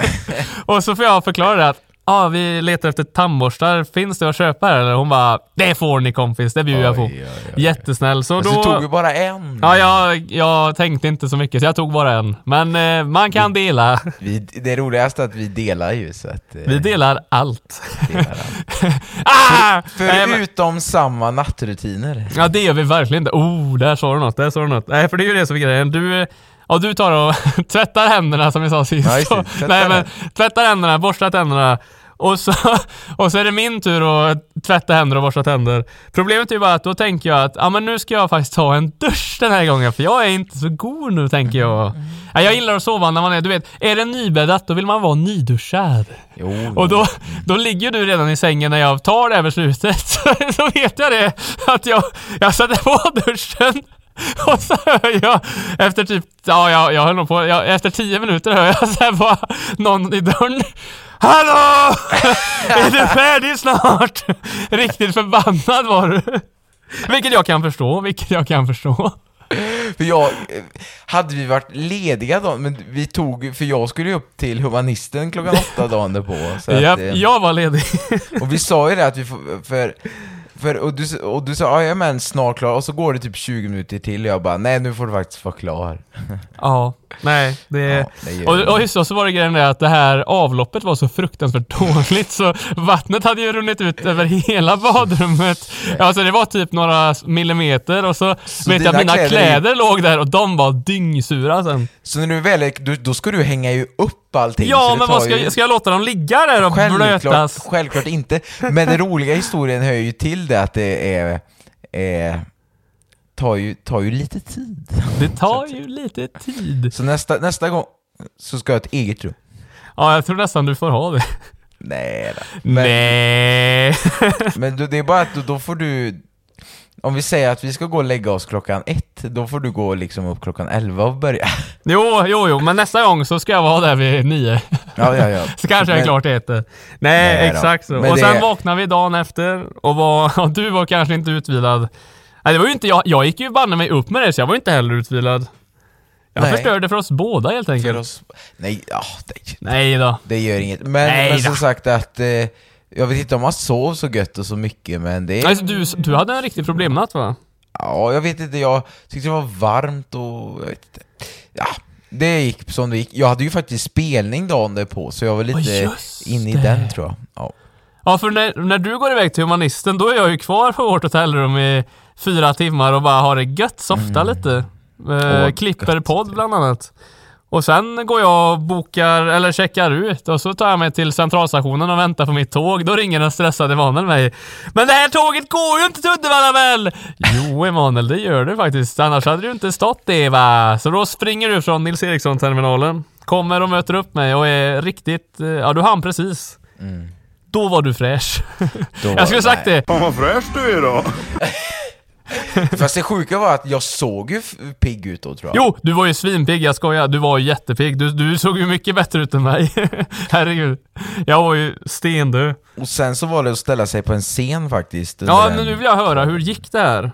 *laughs* Och så får jag förklara det att Ja, vi letar efter tandborstar. Finns det att köpa här? Eller hon bara, det får ni kompis, det bjuder jag på. Oj, oj, oj. Jättesnäll. Så då... så tog vi bara en. Ja, jag, jag tänkte inte så mycket så jag tog bara en. Men eh, man kan dela. *laughs* Vi, det roligaste är att vi delar ju så att... eh, Vi delar allt. delar allt. *laughs* ah! Nej, men- Förutom samma nattrutiner. Ja, det gör vi verkligen inte. Oh, där sa du något, där sa du något. Nej, för det är ju det som är grejen. Du, eh, ja, du tar och *laughs* tvättar händerna som vi sa sist. Det. Tvättar Nej, men tvättar händerna, borstar tänderna. Och så, *laughs* och så är det min tur att tvätta händer och borsta tänder. Problemet är ju bara att då tänker jag att ja, men nu ska jag faktiskt ta en dusch den här gången för jag är inte så god nu tänker jag. Ja, jag gillar att sova när man är, du vet, är det nybäddat då vill man vara nyduschad. Jo. Och då, då ligger du redan i sängen när jag tar det här beslutet. *laughs* Så, så vet jag det, att jag, jag sätter på duschen *laughs* och så hör jag efter typ, ja jag, jag höll nog på, jag, efter tio minuter hör jag så här bara någon i dörren. Hallå! *laughs* Är du färdig snart? Riktigt förbannad var du. Vilket jag kan förstå, vilket jag kan förstå. För jag, hade vi varit lediga då, men vi tog, för jag skulle ju upp till humanisten klockan åtta dagen därpå. Så att, Japp, eh, jag var ledig. Och vi sa ju det att vi får, för, för och, du, och du sa ah, ja men snart klar, och så går det typ 20 minuter till och jag bara nej nu får du faktiskt vara klar. *laughs* Ja, nej, det... Ja, och, och just så, så var det grejen att det här avloppet var så fruktansvärt *laughs* dåligt så vattnet hade ju runnit ut över hela badrummet. Alltså det var typ några millimeter och så, Så vet jag att mina kläder kläder, låg där och de var dyngsura sen. Så när du väl är, då ska du hänga ju upp allting. Ja, men vad ska, ju- ska jag låta dem ligga där och Självklart, blötas? självklart inte. Men den roliga historien hör ju till det att det är, är tar, ju, tar ju lite tid. Det *laughs* tar ju lite tid. Så nästa, nästa gång så ska jag ha ett eget rum. Ja, jag tror nästan du får ha det. Nej då. Men, Nej. *laughs* men det är bara att då, får du om vi säger att vi ska gå och lägga oss klockan ett, då får du gå liksom upp klockan elva och börja. *laughs* Jo, jo, jo, men nästa gång så ska jag vara där vid nio. Ja, ja, ja. Så kanske jag är klart till ett. Nej, Nej exakt så. Och det- sen vaknade vi dagen efter och, var, och du var kanske inte utvilad. Nej, det var ju inte jag. Jag gick ju banne mig upp med det, så jag var inte heller utvilad. Jag Nej. förstörde för oss båda helt För enkelt. oss, nej, ja, det, Nej då. det gör inget. Men, Nej men som sagt att eh, jag vet inte om man sov så gött och så mycket, men det Alltså, du, du hade en riktig problemnatt va? Ja, jag vet inte, jag tyckte det var varmt och jag vet inte. Ja, det gick som det gick. Jag hade ju faktiskt spelning dagen därpå, så jag var lite inne i den tror jag. Ja. Ja, för när, när du går iväg till humanisten, då är jag ju kvar på vårt hotellrum i fyra timmar och bara har det gött, softa lite. Eh, Mm. Klipper gött. podd bland annat. Och sen går jag och bokar, eller checkar ut och så tar jag mig till centralstationen och väntar på mitt tåg. Då ringer den stressade Emanuel mig. Men det här tåget går ju inte till Uddevalla väl? Jo Emanuel, det gör det faktiskt. Annars hade du inte stått det va? Så då springer du från Nils Eriksson-terminalen, kommer och möter upp mig och är riktigt, eh, ja du hann precis. Då var du fräsch. Mm. Då var- jag skulle sagt nej. det. Fan vad fräsch du är då. *laughs* *laughs* Fast det sjuka var att jag såg ju pigg ut då tror jag. Jo, du var ju svinpigg, jag skojar. Du var ju jättepigg. Du, du såg ju mycket bättre ut än mig. *laughs* Herregud. Jag var ju stendöd. Och sen så var det att ställa sig på en scen faktiskt. Ja, men nu vill jag höra, hur gick det här?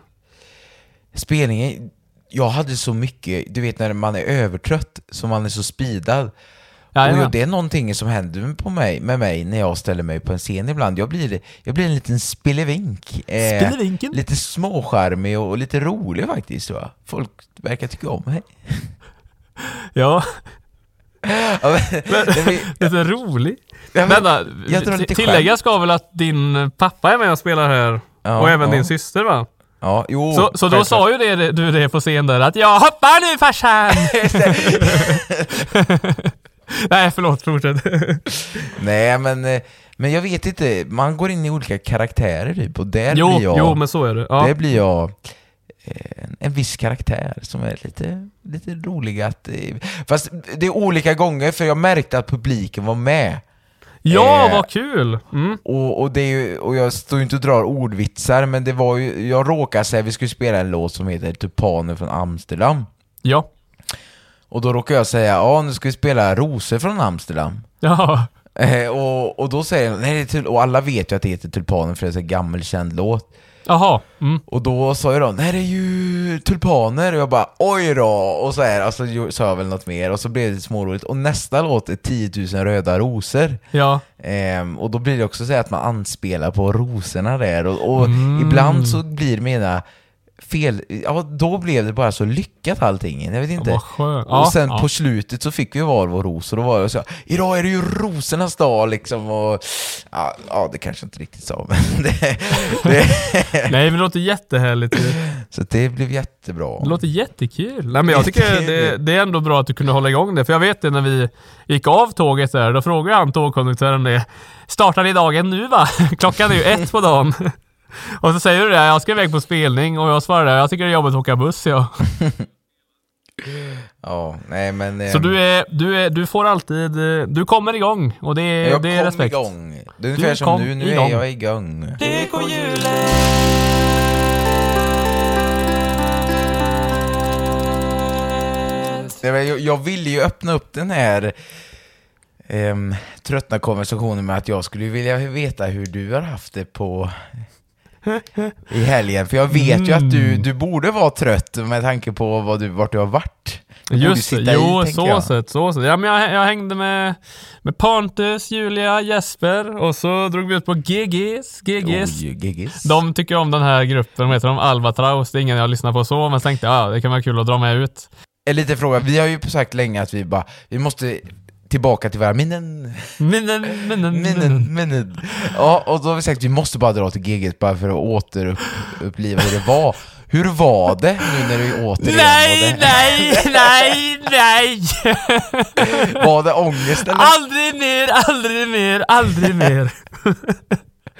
Spelningen, jag hade så mycket, du vet när man är övertrött, så man är så speedad. Jajamän. Och det är någonting som händer på mig, med mig när jag ställer mig på en scen ibland. Jag blir, jag blir en liten spillevink. Eh, Spillevinken? lite småskärmig och, och lite rolig faktiskt. Va? Folk verkar tycka om mig. Ja. *laughs* Ja, men, det blir- *laughs* Lite rolig. Ja, men- Vänta, jag drar lite t- tilläggas ska väl att din pappa är med och spelar här? Ja, och även ja. din syster va? ja, jo, Så, så då sa ju det, du det på scen där att jag hoppar nu farsan! *laughs* *laughs* Nej förlåt, fortsätt. *laughs* Nej men, eh, men jag vet inte, man går in i olika karaktärer typ och där jo, blir jag, jo men så är det. Ja. där blir jag eh, en, en viss karaktär som är lite, lite rolig att... eh, Fast det är olika gånger för jag märkte att publiken var med. Ja, Eh, vad kul! Mm. Och, och, det är ju, och jag står ju inte och drar ordvitsar men det var ju, jag råkade säga vi skulle spela en låt som heter Tupaner från Amsterdam. Ja. Och då råkade jag säga ja nu ska vi spela Rosor från Amsterdam. Ja. Eh, och, och då säger de, nej det är tul-" och alla vet ju att det heter Tulpanen för det är en sån här gammelkänd låt. Jaha. Mm. Och då sa ju de, nej det är ju tulpaner, och jag bara oj då, och så här, alltså sa jag väl något mer, och så blev det småroligt. Och nästa låt är 10 000 röda rosor. Ja. Ehm, och då blir det också så här att man anspelar på rosorna där, och, och Mm. ibland så blir mina fel, ja då blev det bara så lyckat allting, jag vet inte. Vad skönt. och Ja, sen ja. på slutet så fick vi var vår ros, och då var det så idag är det ju rosornas dag liksom, och ja, ja det kanske inte riktigt sa, men *laughs* det, det, *laughs* Nej men det låter jättehärligt. så det blev jättebra. Det låter jättekul. Nej men jag tycker det, det är ändå bra att du kunde hålla igång det. För jag vet det när vi gick av tåget där, då frågade han tågkonduktören det. Startar ni dagen nu va? *laughs* Klockan är ju ett på dagen. *laughs* Och så säger du det, jag ska iväg på spelning och jag svarar jag tycker det är jobbigt att åka buss ja. *laughs* Ja, nej men... Så ehm, du, är, du, är, du får alltid, eh, du kommer igång och det är, jag det är kom respekt. igång. Det är ungefär Du som kom nu, nu igång. är jag igång. Nej, men Jag, jag ville ju öppna upp den här um, tröttna konversationen med att jag skulle vilja veta hur du har haft det på i helgen, för jag vet ju att du, Mm. du borde vara trött med tanke på vad du, vart du har varit. Du Just det, jo tänker så jag. sett, så sett. Ja men jag, jag hängde med, med Pontus, Julia, Jesper och så drog vi ut på GG's. GG's. Oj, giggis. De tycker om den här gruppen, vad heter de? Albatraus. Det är ingen jag lyssnar på så, men så tänkte ja, det kan vara kul att dra med ut. En liten fråga, vi har ju sagt länge att vi bara, vi måste tillbaka till våra minnen, Minnen, minnen, minnen. minnen. Ja, och då har vi sagt att vi måste bara dra till GG bara för att återuppliva hur det var. Hur var det nu när du återigen Nej, nej, nej, nej! Var det ångest eller? Aldrig mer, aldrig mer, aldrig mer.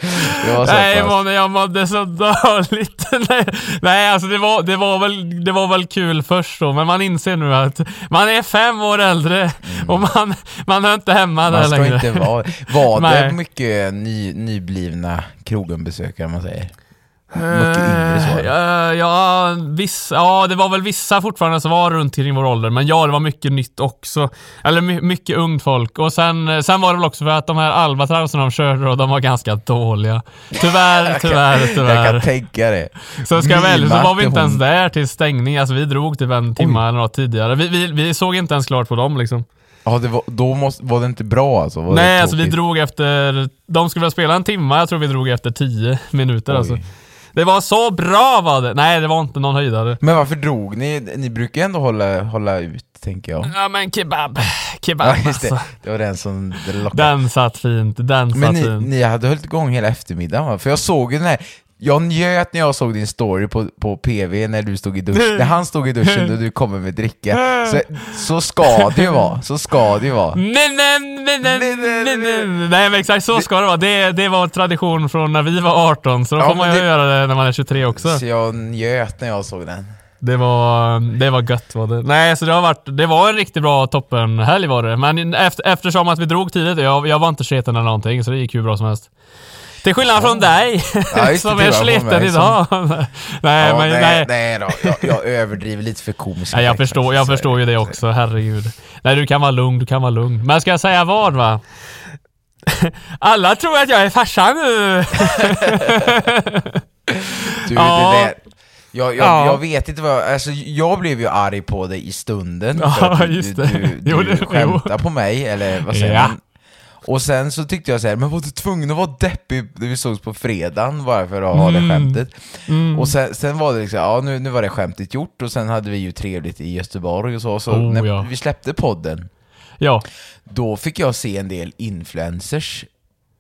Det Nej månne, jag mådde så dåligt. *laughs* nej, alltså det var, det, var väl, det var väl kul först då, men man inser nu att man är fem år äldre och man, man hör inte hemma där Mm. Man ska längre. inte vara... Var *laughs* det Nej. mycket ny, nyblivna krogenbesökare man säger? Mycket yngre så? Eh, ja, ja, vissa, ja, det var väl vissa fortfarande som var runt kring vår ålder, men ja, det var mycket nytt också. Eller my, mycket ungt folk. Och sen, eh, sen var det väl också för att de här albatrausen de körde, och de var ganska dåliga. Tyvärr, *laughs* tyvärr, Jag kan tyvärr. tänka det. Så ska jag väl, så var vi inte ens där till stängning. Alltså vi drog typ en timme eller något tidigare. Vi, vi, vi såg inte ens klart på dem liksom. Ja, var, då måste, var det inte bra alltså? Var Nej, alltså vi drog efter... De skulle väl spela en timme, jag tror vi drog efter tio minuter Oj. alltså. Det var så bra var det! Nej, det var inte någon höjdare. Men varför drog ni? Ni brukar ju ändå hålla, hålla ut, tänker jag. Ja men kebab, kebab Ja, just det. alltså. Det var den som lockade. Den satt fint, den Men satt ni, fint. ni hade hållit igång hela eftermiddagen va? För jag såg ju den här, jag njöt när jag såg din story på, på PV när du stod i duschen, när han stod i duschen och du kommer med dricka. Så, så ska det ju vara, så ska det ju vara. Men, men, men, men, men, men. Nej men exakt så ska det vara. Det, det var tradition från när vi var 18, så då Ja, får man ju det- göra det när man är 23 också. Så jag njöt när jag såg den. Det var, det var gött var det. Nej, så det har varit, det var en riktigt bra toppenhelg var det. Men efter, eftersom att vi drog tidigt, jag, jag var inte sliten eller någonting, så det gick ju bra som helst. Till skillnad från dig, Ja, *laughs* som är sliten idag. *laughs* nej, Ja, men nej, nej. nej då, jag, jag överdriver lite för komisk Nej, jag förstår, jag förstår ju det också, herregud. Nej, du kan vara lugn, du kan vara lugn. Men ska jag säga vad va? *laughs* Alla tror att jag är farsan nu. Du, Ja. det där, jag, jag, Ja. jag vet inte vad, alltså jag blev ju arg på dig i stunden Ja, för att du, just du, det. du, du skämtade på mig, eller vad säger Ja. man? Och sen så tyckte jag så här, men var du tvungen att vara deppig när vi sågs på fredagen bara för att ha det Mm. skämtet? Mm. Och sen, sen var det liksom, ja nu, nu var det skämtet gjort och sen hade vi ju trevligt i Göteborg och så, så Oh, när ja. vi släppte podden Ja. då fick jag se en del influencers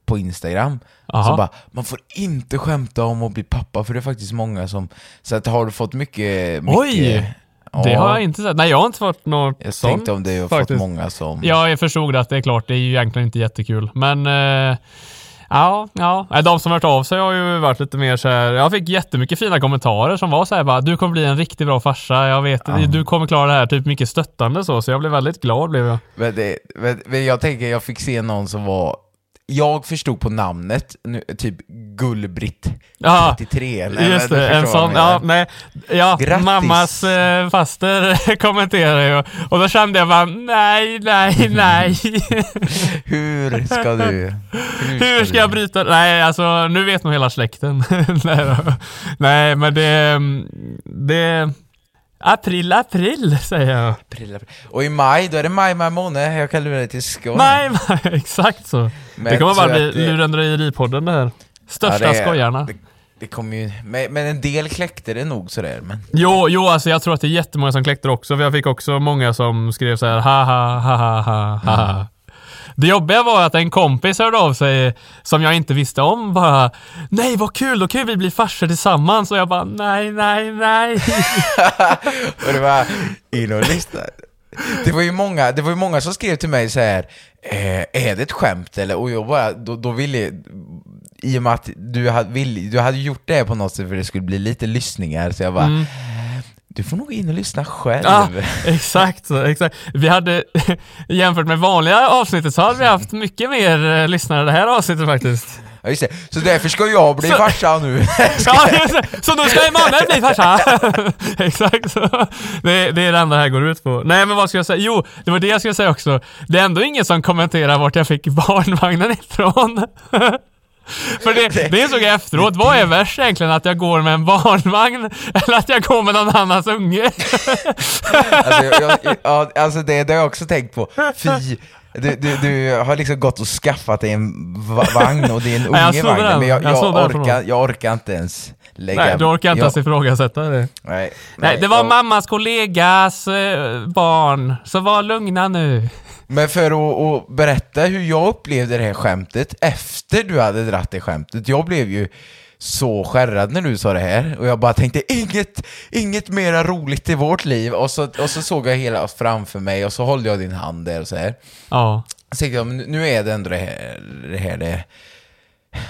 på Instagram Aha. som bara, man får inte skämta om att bli pappa för det är faktiskt många som... Så att har du fått mycket... mycket Oj! Det har jag inte sett. Nej, jag har inte fått något Jag sånt. tänkte om det har faktiskt. fått många som... Ja, jag förstod att det är klart, det är ju egentligen inte jättekul. Men eh, ja, ja. De som har hört av sig har ju varit lite mer så här. Jag fick jättemycket fina kommentarer som var så här bara, du kommer bli en riktigt bra farsa, jag vet, du kommer klara det här, typ mycket stöttande så. Så jag blev väldigt glad blev jag. Men, det, men, men jag tänker, jag fick se någon som var... Jag förstod på namnet, nu, typ Gullbritt Ja, 33. Nej, Just det, en sån, ja, nej, ja, Grattis. mammas eh, faster *laughs* kommenterade ju och då kände jag bara, nej, nej, nej. *laughs* Hur ska du... Hur ska jag bryta Nej, alltså nu vet nog hela släkten. *laughs* nej, nej, men det... Det... April, april, säger jag. Prilla- Och i maj, då är det maj, maj månad, jag kan lura dig till Skåne. Nej, nej, *laughs* exakt så. Men det kommer bara bli det- lurendrejeripodden det här. Största Ja, det är- skojarna. Det, det kommer ju... Men, men en del kläckte det nog sådär, men... Jo, jo, alltså jag tror att det är jättemånga som kläckte också. För jag fick också många som skrev så här, ha ha ha ha ha ha. Mm. Det jobbiga var att en kompis hörde av sig som jag inte visste om bara Nej vad kul, då kan ju vi bli farsor tillsammans och jag bara nej, nej, nej. *laughs* och det var in och lyssna. Det var ju många, det var ju många som skrev till mig så här. Eh, är det ett skämt eller? Och jag bara, då, då ville i och med att du hade, vill, du hade gjort det på något sätt för det skulle bli lite lyssningar, så jag bara Du får nog in och lyssna själv. Ja, *laughs* exakt så, exakt. Vi hade, *laughs* jämfört med vanliga avsnittet så hade vi haft mycket mer eh, lyssnare det här avsnittet faktiskt. Ja, just det. Så därför ska jag bli Så- farsa nu. *laughs* Ja, just det. så nu ska Emanuel bli farsa! Exakt så. Det, det är det enda det här går ut på. Nej men vad ska jag säga? Jo, det var det jag skulle säga också. Det är ändå ingen som kommenterar vart jag fick barnvagnen ifrån. För det, det insåg jag efteråt. Vad är värst egentligen? Att jag går med en barnvagn eller att jag går med någon annans unge? Alltså, jag, jag, ja, alltså det, det har jag också tänkt på. Fy, du, du, du har liksom gått och skaffat dig en va- vagn och det är en unge såg vagn, den. men jag, Jag jag, såg orkar, jag orkar inte ens lägga... Nej, du orkar inte jag, ens ifrågasätta det. nej, Nej, det var jag- mammas kollegas eh, barn, så var lugna nu. Men för att, berätta hur jag upplevde det här skämtet efter du hade dratt det skämtet. Jag blev ju så skärrad när du sa det här och jag bara tänkte inget, inget mera roligt i vårt liv och så, och så såg jag hela framför mig och så höll jag din hand där och så här. Ja. Så tänkte jag, nu är det ändå det här det, här det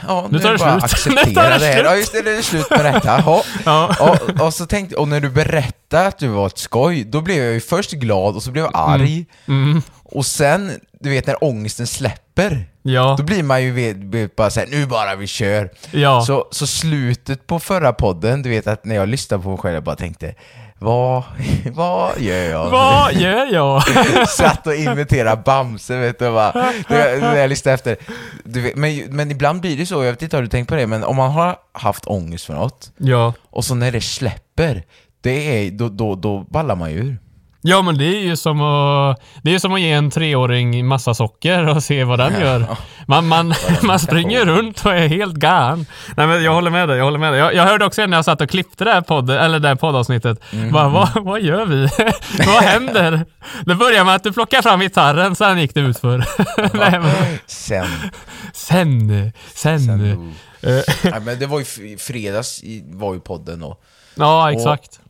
Ja, Nu nu, tar det bara slut. *laughs* Nu tar acceptera det det här. slut. Ja, just det, det är slut med detta. Ja. Ja. Och, och så tänkte och när du berättade att du var ett skoj, då blev jag ju först glad och så blev jag arg. Mm. Och sen, du vet när ångesten släpper, Ja. då blir man ju bara såhär, nu bara vi kör. Ja. Så, så slutet på förra podden, du vet att när jag lyssnade på mig själv, jag bara tänkte, vad, *laughs* vad gör jag? Vad *laughs* gör jag? Satt och imiterade Bamse vet du. När när jag lyssnade efter. Du vet, men, men ibland blir det så, jag vet inte har du tänkt på det, men om man har haft ångest för något, ja. och så när det släpper, det är, då, då, då ballar man ju ur. Ja men det är ju som att, det är ju som att ge en treåring massa socker och se vad den gör. Man, man, *laughs* man springer runt och är helt galen. Nej men jag håller med dig, jag håller med dig. Jag, jag hörde också när jag satt och klippte det här, podd, eller det här poddavsnittet. Bara, vad, vad gör vi? *laughs* vad händer? Det började med att du plockade fram gitarren, sen gick det ut för. *laughs* Nej, men, Sen, sen, sen. sen Eh, Nej, men det var ju fredags i, var ju podden och, ja exakt. och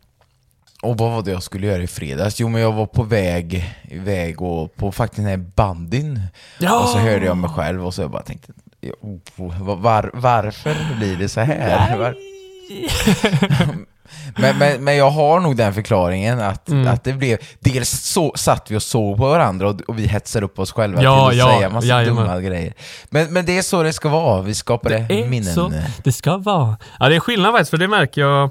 vad var det jag skulle göra i fredags? Jo men jag var på väg, väg och på faktiskt den här bandyn Ja! Och så hörde jag mig själv och så jag bara tänkte oh, var, Varför blir det så här? Var, *laughs* men, men, men jag har nog den förklaringen att, Mm. att det blev Dels så satt vi och såg på varandra och, och vi hetsade upp oss själva Ja, till att ja, säga massa jajamän. dumma grejer Men, men det är så det ska vara, vi skapade Det är minnen så det ska vara. Ja, det är skillnad faktiskt, för det märker jag.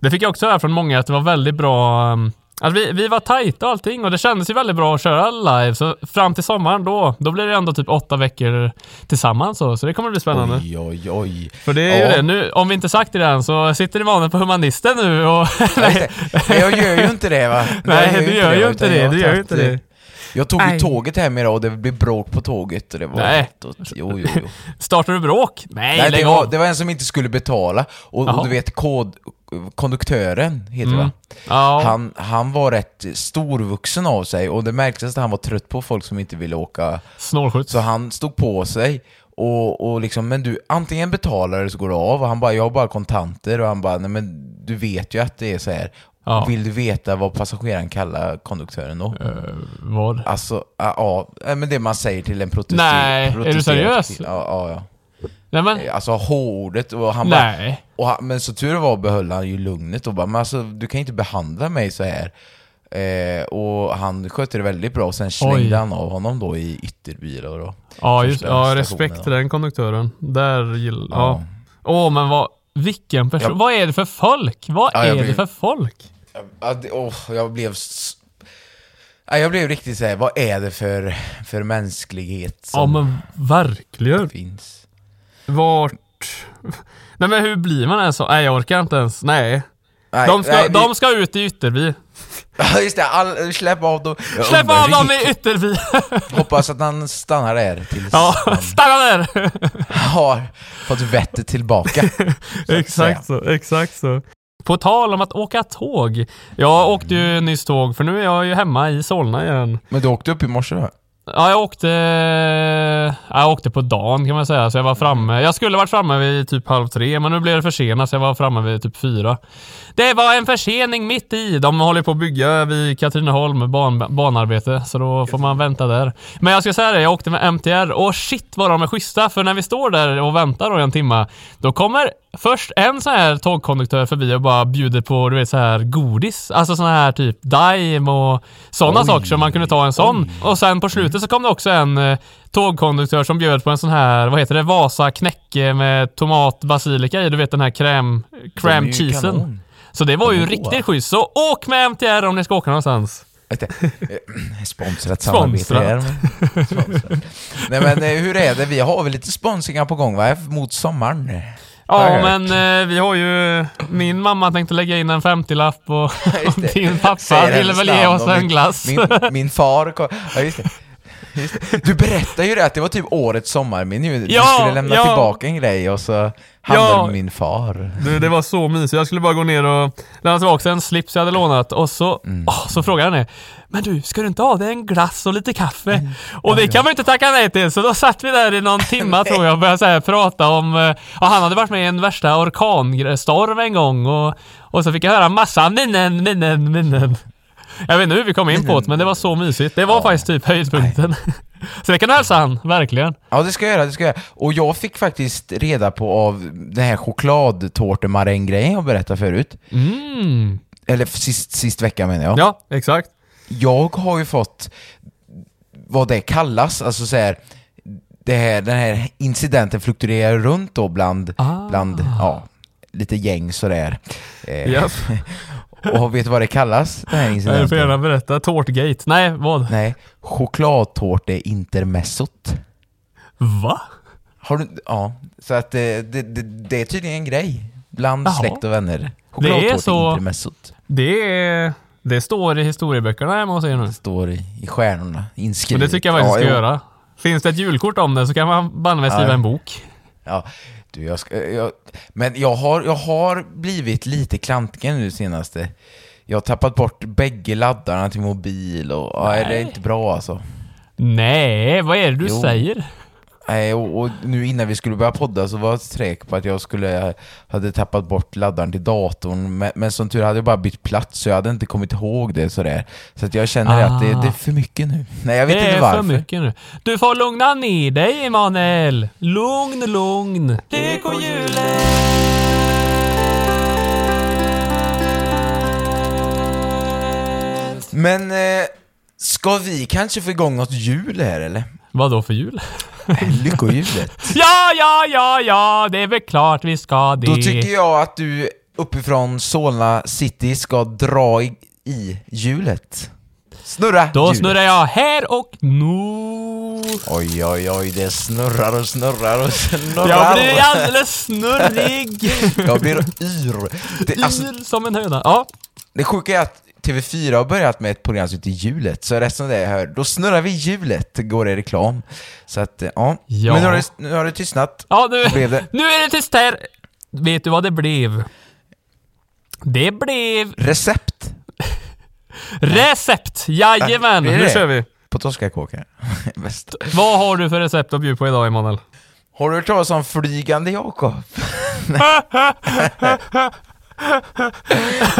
Det fick jag också höra från många att det var väldigt bra. Att vi, vi var tajta och allting och det kändes ju väldigt bra att köra live. Så fram till sommaren då, då blir det ändå typ åtta veckor tillsammans så, så det kommer bli spännande. Oj oj oj För det är Ja. ju det. Nu, om vi inte sagt det än så sitter Emanuel på humanisten nu och... Det. Men jag gör ju inte det va? *laughs* Nej, Jag du gör ju inte det, du gör ju inte det. eh, Jag tog ju Nej. tåget hem idag och det blev bråk på tåget och det var Nej. Och, jo, jo, jo. *laughs* Startar du bråk? Nej, Nej, det var, det var en som inte skulle betala och, och du vet kod, konduktören, heter det va? Ja. Han, han var rätt storvuxen av sig och det märktes att han var trött på folk som inte ville åka. Snålskjuts. Så han stod på sig och, och liksom, men du, antingen betalar du så går det av och han bara, jag har bara kontanter och han bara, nej men du vet ju att det är så här. Ja. Vill du veta vad passageraren kallar konduktören då? Eh, vad? Alltså, ja, ja, men det man säger till en protesterad Nej, är du seriös? Ja, ja. Nej men, Alltså H-ordet och han bara, nej. och han, men så tur var behöll han ju lugnet och bara, men alltså du kan inte behandla mig så här. Eh, och han skötte det väldigt bra och sen slängde Oj. han av honom då i ytterbilar då. Ja, just, ja respekt då. till den konduktören. Där gillar... Ja. Ja. Åh, men vad... Vilken person. Ja. Vad är det för folk? Vad Ja, är jag det för folk? Ja, det, åh, jag blev... Ja, jag blev riktigt såhär, vad är det för, för mänsklighet Ja, som men verkligen. finns? Vart... Nej men hur blir man ens så? Nej jag orkar inte ens. Nej. Nej, De ska, nej, vi- de ska ut i Ytterby. *laughs* Ja just det, all, släpp av dem. Släpp av dem i Ytterby! *laughs* Hoppas att han stannar där tills Ja, han *laughs* stanna där! har fått vettet tillbaka. exakt så, exakt så. På tal om att åka tåg. Jag åkte ju nyss tåg för nu är jag ju hemma i Solna igen. Men du åkte upp i morse då? Ja, jag åkte... Jag åkte på dagen kan man säga, så jag var framme. Jag skulle varit framme vid typ halv tre, men nu blev det försenat så jag var framme vid typ fyra. Det var en försening mitt i. De håller på att bygga vid Katrineholm, ban, banarbete, så då får man vänta där. Men jag ska säga det, jag åkte med MTR och shit vad de är schyssta, för när vi står där och väntar då i en timma, då kommer först en sån här tågkonduktör förbi och bara bjuder på, du vet så här godis. Alltså sån här typ Daim och sådana Oj. saker så man kunde ta en sån. Och sen på slutet så kom det också en eh, tågkonduktör som bjöd på en sån här, vad heter det, Vasa knäcke med tomat, basilika i. Du vet den här crème, crème cheesen. Så det var ju riktigt schysst. Så åk med MTR om ni ska åka någonstans. Eh, Sponsrat *laughs* samarbete Sponsrat. Sponsrat. Nej men eh, hur är det? Vi har väl lite sponsringar på gång va? Mot sommaren? Ja, men eh, vi har ju... Min mamma tänkte lägga in en 50-lapp och *laughs* det. din pappa Säger ville hennes väl ge namn oss och en min- glass. Min, min far kom, ja, just det. Just det. Du berättade ju det att det var typ årets sommarminne ju. Du Ja, skulle lämna ja. tillbaka en grej och så Ja. med min far. Du, det var så mysigt. Jag skulle bara gå ner och lämna tillbaka en slips jag hade lånat och så, Mm. åh, så frågade han det. Men du, ska du inte ha dig en glass och lite kaffe? Mm. Och det kan man inte tacka nej till, så då satt vi där i någon timma tror jag och började så här, prata om... eh, Ja, han hade varit med i en värsta orkanstorm en gång och, och så fick jag höra massa minnen, minnen, minnen. Jag vet inte hur vi kom in på det, men det var så mysigt. Det var Ja. faktiskt typ höjdpunkten. *laughs* Så det kan du hälsa han, verkligen. Ja det ska jag göra, det ska jag göra. Och jag fick faktiskt reda på av den här chokladtårtemaräng-grejen jag berättade förut. Mm. Eller sist, sist vecka menar jag. Ja, exakt. Jag har ju fått vad det kallas, alltså så här, det här, den här incidenten fluktuerar runt då bland, Ah. bland ja, lite gäng sådär. Eh, Japp. *laughs* Och vet du vad det kallas, den här Du får incidenten? gärna berätta. Tårtgate. Nej, vad? Nej, chokladtårte intermezzot. Va? Har du, ja, så att eh, det, det, det är tydligen en grej bland Jaha. släkt och vänner. Det är så-. Det är... Det står i historieböckerna hemma hos er nu. Det står i, i stjärnorna Men inskrivet. det tycker jag faktiskt Ja, ska jo. göra. Finns det ett julkort om det så kan man banne mig skriva Ja. en bok. Ja, du, jag ska, jag, men jag har, jag har blivit lite klantig nu senaste. Jag har tappat bort bägge laddarna till mobil och ja, det är Nej. inte bra alltså. Nej, vad är det du Jo. säger? Nej, och, och nu innan vi skulle börja podda så var jag säker på att jag skulle hade tappat bort laddaren till datorn. Men, men som tur hade jag bara bytt plats så jag hade inte kommit ihåg det sådär. Så att jag känner att det, Ah. det är för mycket nu. Nej, jag vet det inte är varför. för mycket nu. Du får lugna ner dig Emanuel. Lugn, lugn. Lyckohjulet! Men eh, ska vi kanske få igång något jul här eller? Vad då för jul? *laughs* Lyckohjulet. Ja, ja, ja, ja, det är väl klart vi ska det. Då tycker jag att du uppifrån Solna city ska dra i, i hjulet. Snurra Då hjulet. snurrar jag här och nu. Oj, oj, oj, det snurrar och snurrar och snurrar. Jag blir alldeles snurrig. Jag blir yr. Det, alltså, Yr som en höna. Ja. det sjuka är att TV4 har börjat med ett program som heter Hjulet, så resten av det jag hör, då snurrar vi hjulet, går det reklam. Så att, eh, ja. Ja. Men nu har, det, nu har det tystnat. Ja, nu, blev det? nu är det tyst här. Vet du vad det blev? Det blev Recept *laughs* recept! Jajamän! Äh, Nu kör vi! på Toscakåkar. Bäst. *laughs* Vad har du för recept att bjuda på idag, Emanuel? Har du hört talas om Flygande Jakob? *laughs*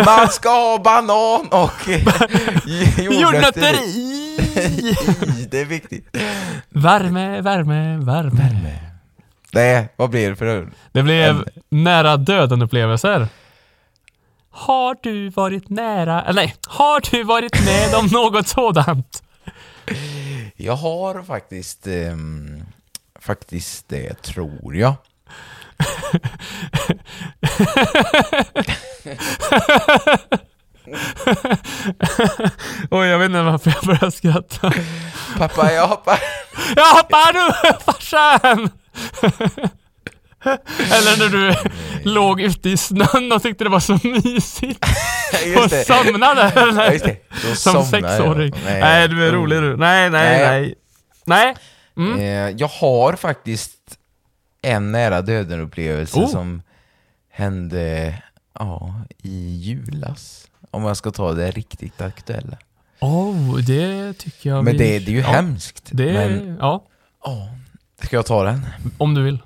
Man ska ha banan och *laughs* eh, Jordnötter i. i! Det är viktigt. Värme, värme, värme. Nej, vad blir det för öl? Det blev nära döden-upplevelser. Har du varit nära, eller nej, har du varit med om något sådant? Jag har faktiskt, ehm, faktiskt det tror jag. *laughs* *laughs* Oj, jag vet inte varför jag börjar skratta. Pappa, jag hoppar. Jag hoppar nu, farsan! Eller när du låg ute i snön och tyckte det var så mysigt och somnade eller? Som jag. sexåring. Nej. Nej, du är rolig du. Nej, nej, Nej. nej. Nej. Mm. Eh, jag har faktiskt en nära döden-upplevelse Oh. som hände ja, i julas. Om jag ska ta det riktigt aktuella. Oh, det tycker jag Men vi- det, det är ju ja, hemskt. Det, Men, ja, ja, ska jag ta den? om du vill.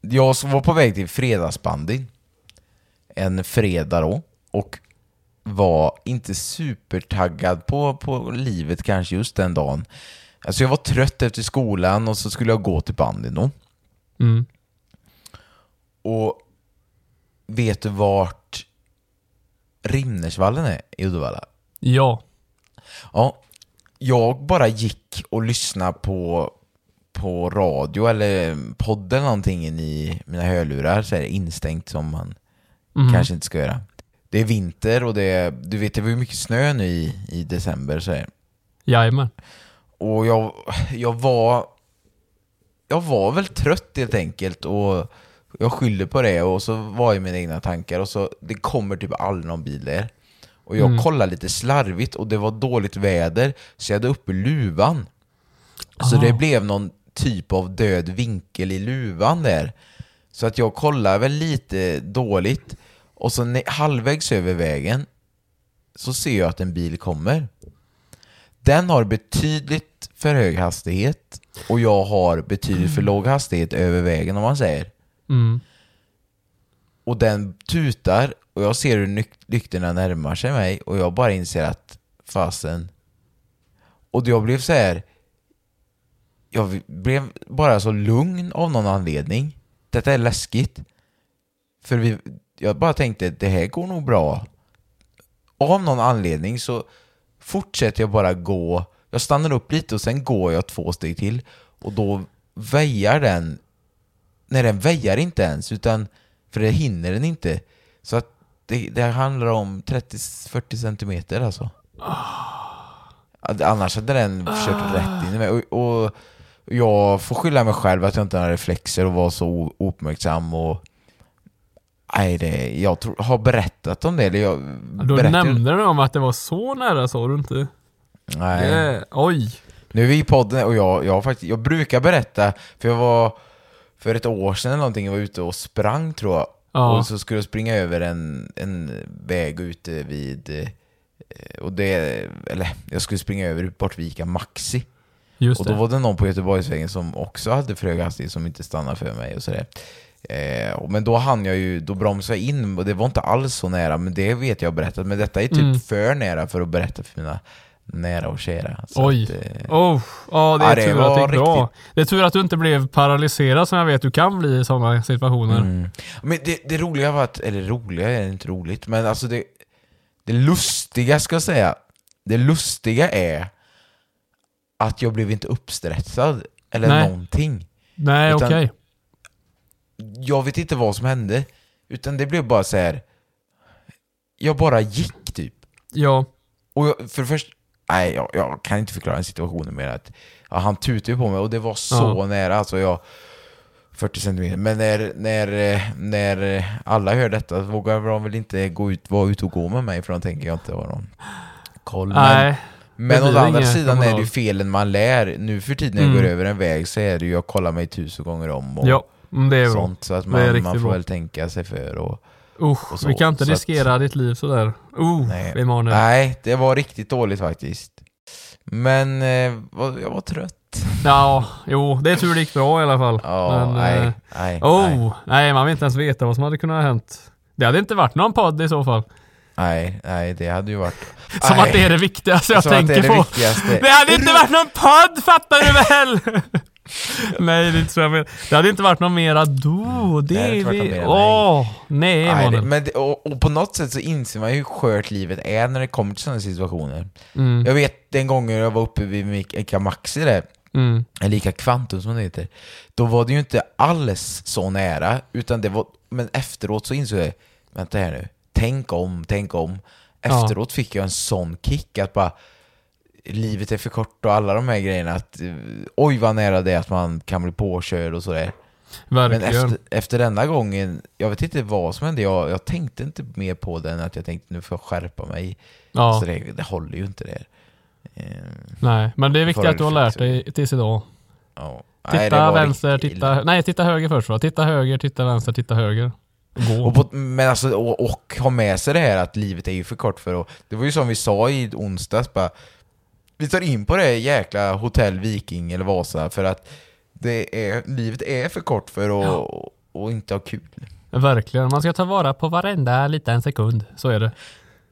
Jag var på väg till fredagsbandy en fredag då och var inte supertaggad på, på livet kanske just den dagen. Alltså jag var trött efter skolan och så skulle jag gå till bandyn då. Mm. Och vet du vart Rinnersvallen är i Uddevalla? Ja. Ja, jag bara gick och lyssnade på, på radio eller podd eller någonting in i mina hörlurar så är det instängt som man Mhm. kanske inte ska göra. Det är vinter och det är, du vet det var ju mycket snö nu i, i december så här. Jajamän. Och jag, jag var Jag var väl trött helt enkelt och jag skyllde på det och så var jag mina egna tankar och så det kommer typ aldrig någon bil där. Och jag Mm. kollade lite slarvigt och det var dåligt väder så jag hade uppe luvan. Så Ah. det blev någon typ av död vinkel i luvan där. Så att jag kollade väl lite dåligt och så halvvägs över vägen så ser jag att en bil kommer. Den har betydligt för hög hastighet och jag har betydligt för låg hastighet över vägen om man säger. Mm. Och den tutar och jag ser hur lyktorna närmar sig mig och jag bara inser att fasen. Och jag blev så här. Jag blev bara så lugn av någon anledning. Detta är läskigt. För vi, jag bara tänkte det här går nog bra. Av någon anledning så fortsätter jag bara gå. Jag stannar upp lite och sen går jag två steg till. Och då väjar den. Nej, den väjar inte ens. Utan, för det hinner den inte. Så att det, det handlar om 30-40 centimeter alltså. Annars hade den kört rätt in i mig. Och, och jag får skylla mig själv att jag inte har reflexer och var så ouppmärksam och Nej, det, jag tror, har berättat om det. Eller jag Då berättade- nämnde du om att det var så nära, sa du inte? Nej. Det, oj. Nu är vi i podden och jag, jag, faktiskt, jag brukar berätta, för jag var för ett år sedan eller någonting, jag var ute och sprang tror jag. Ja. Och så skulle jag springa över en, en väg ute vid, eh, och det, eller jag skulle springa över bort vid Ica Maxi. Just Och då det. var det någon på Göteborgsvägen som också hade för hög hastighet som inte stannade för mig och sådär. Eh, men då hann jag ju, då bromsade jag in och det var inte alls så nära, men det vet jag berättat. Men detta är typ Mm. för nära för att berätta för mina nära kära. Så Oj. Att, eh, Oh, ja, det är Ja, det tur att det var gick bra. riktigt- Det är tur att du inte blev paralyserad som jag vet du kan bli i sådana situationer. Mm. Men det, det roliga var att, eller roliga är inte roligt, men alltså det, det lustiga ska jag säga, det lustiga är att jag blev inte uppstressad eller Nej. någonting. Nej, okej. Jag vet inte vad som hände, utan det blev bara så här. jag bara gick typ. Ja. Och jag, för först, nej jag, jag kan inte förklara den situationen med att ja, han tutade på mig och det var så Ja. nära, alltså jag 40 centimeter. Men när, när, eh, när eh, alla hör detta vågar de väl inte gå ut, vara ute och gå med mig för de tänker jag inte ha någon koll. Men, Nej. men å andra sidan är det ju felen man lär. Nu för tiden när jag Mm. går över en väg så är det ju, jag kollar mig tusen gånger om och Ja, det är sånt. Så att man, man får bra. väl tänka sig för och Usch, vi kan inte så att- riskera ditt liv sådär. Uh, Nej. Emanuel. Nej, det var riktigt dåligt faktiskt. Men eh, jag var trött. Ja, jo, det är tur det gick bra i alla fall. Ja, Men, nej, eh, nej, Oh, nej, nej. man vill inte ens veta vad som hade kunnat ha hänt. Det hade inte varit någon podd i så fall. nej, nej, det hade ju varit... Som nej, att det är det viktigaste jag som att tänker det är det på. viktigaste. Det hade inte varit någon podd, fattar du väl? *laughs* *laughs* nej, det är inte så jag menar. Det hade inte varit någon mera då. Det Nej, det hade är vi... mera, Åh, nej Nej, det, men det, och, och på något sätt så inser man ju hur skört livet är när det kommer till sådana situationer. Mm, Jag vet den gången jag var uppe vid Mika Maxi där, mm, eller Ica Kvantum som det heter, då var det ju inte alls så nära, utan det var, men efteråt så insåg jag, vänta här nu, tänk om, tänk om. Ja. Efteråt fick jag en sån kick att bara, livet är för kort och alla de här grejerna, att eh, oj vad nära det är att man kan bli påkörd och sådär. Men verkligen. efter, efter denna gången, jag vet inte vad som hände, jag, jag tänkte inte mer på det än att jag tänkte nu får jag skärpa mig. ja, Så det, det håller ju inte det. Eh, nej. Men det är viktigt att du har lärt dig tills idag. ja. Nej, Titta var vänster, riktigt titta... Nej, titta höger först va? Titta höger, titta vänster, titta höger. Gå. Och på, men alltså, och, och ha med sig det här att livet är ju för kort för att... Det var ju som vi sa i onsdags bara, Vi tar in på det jäkla hotell Viking eller Vasa för att det är, livet är för kort för att och inte ha kul. Verkligen. Man ska ta vara på varenda liten sekund. Så är det.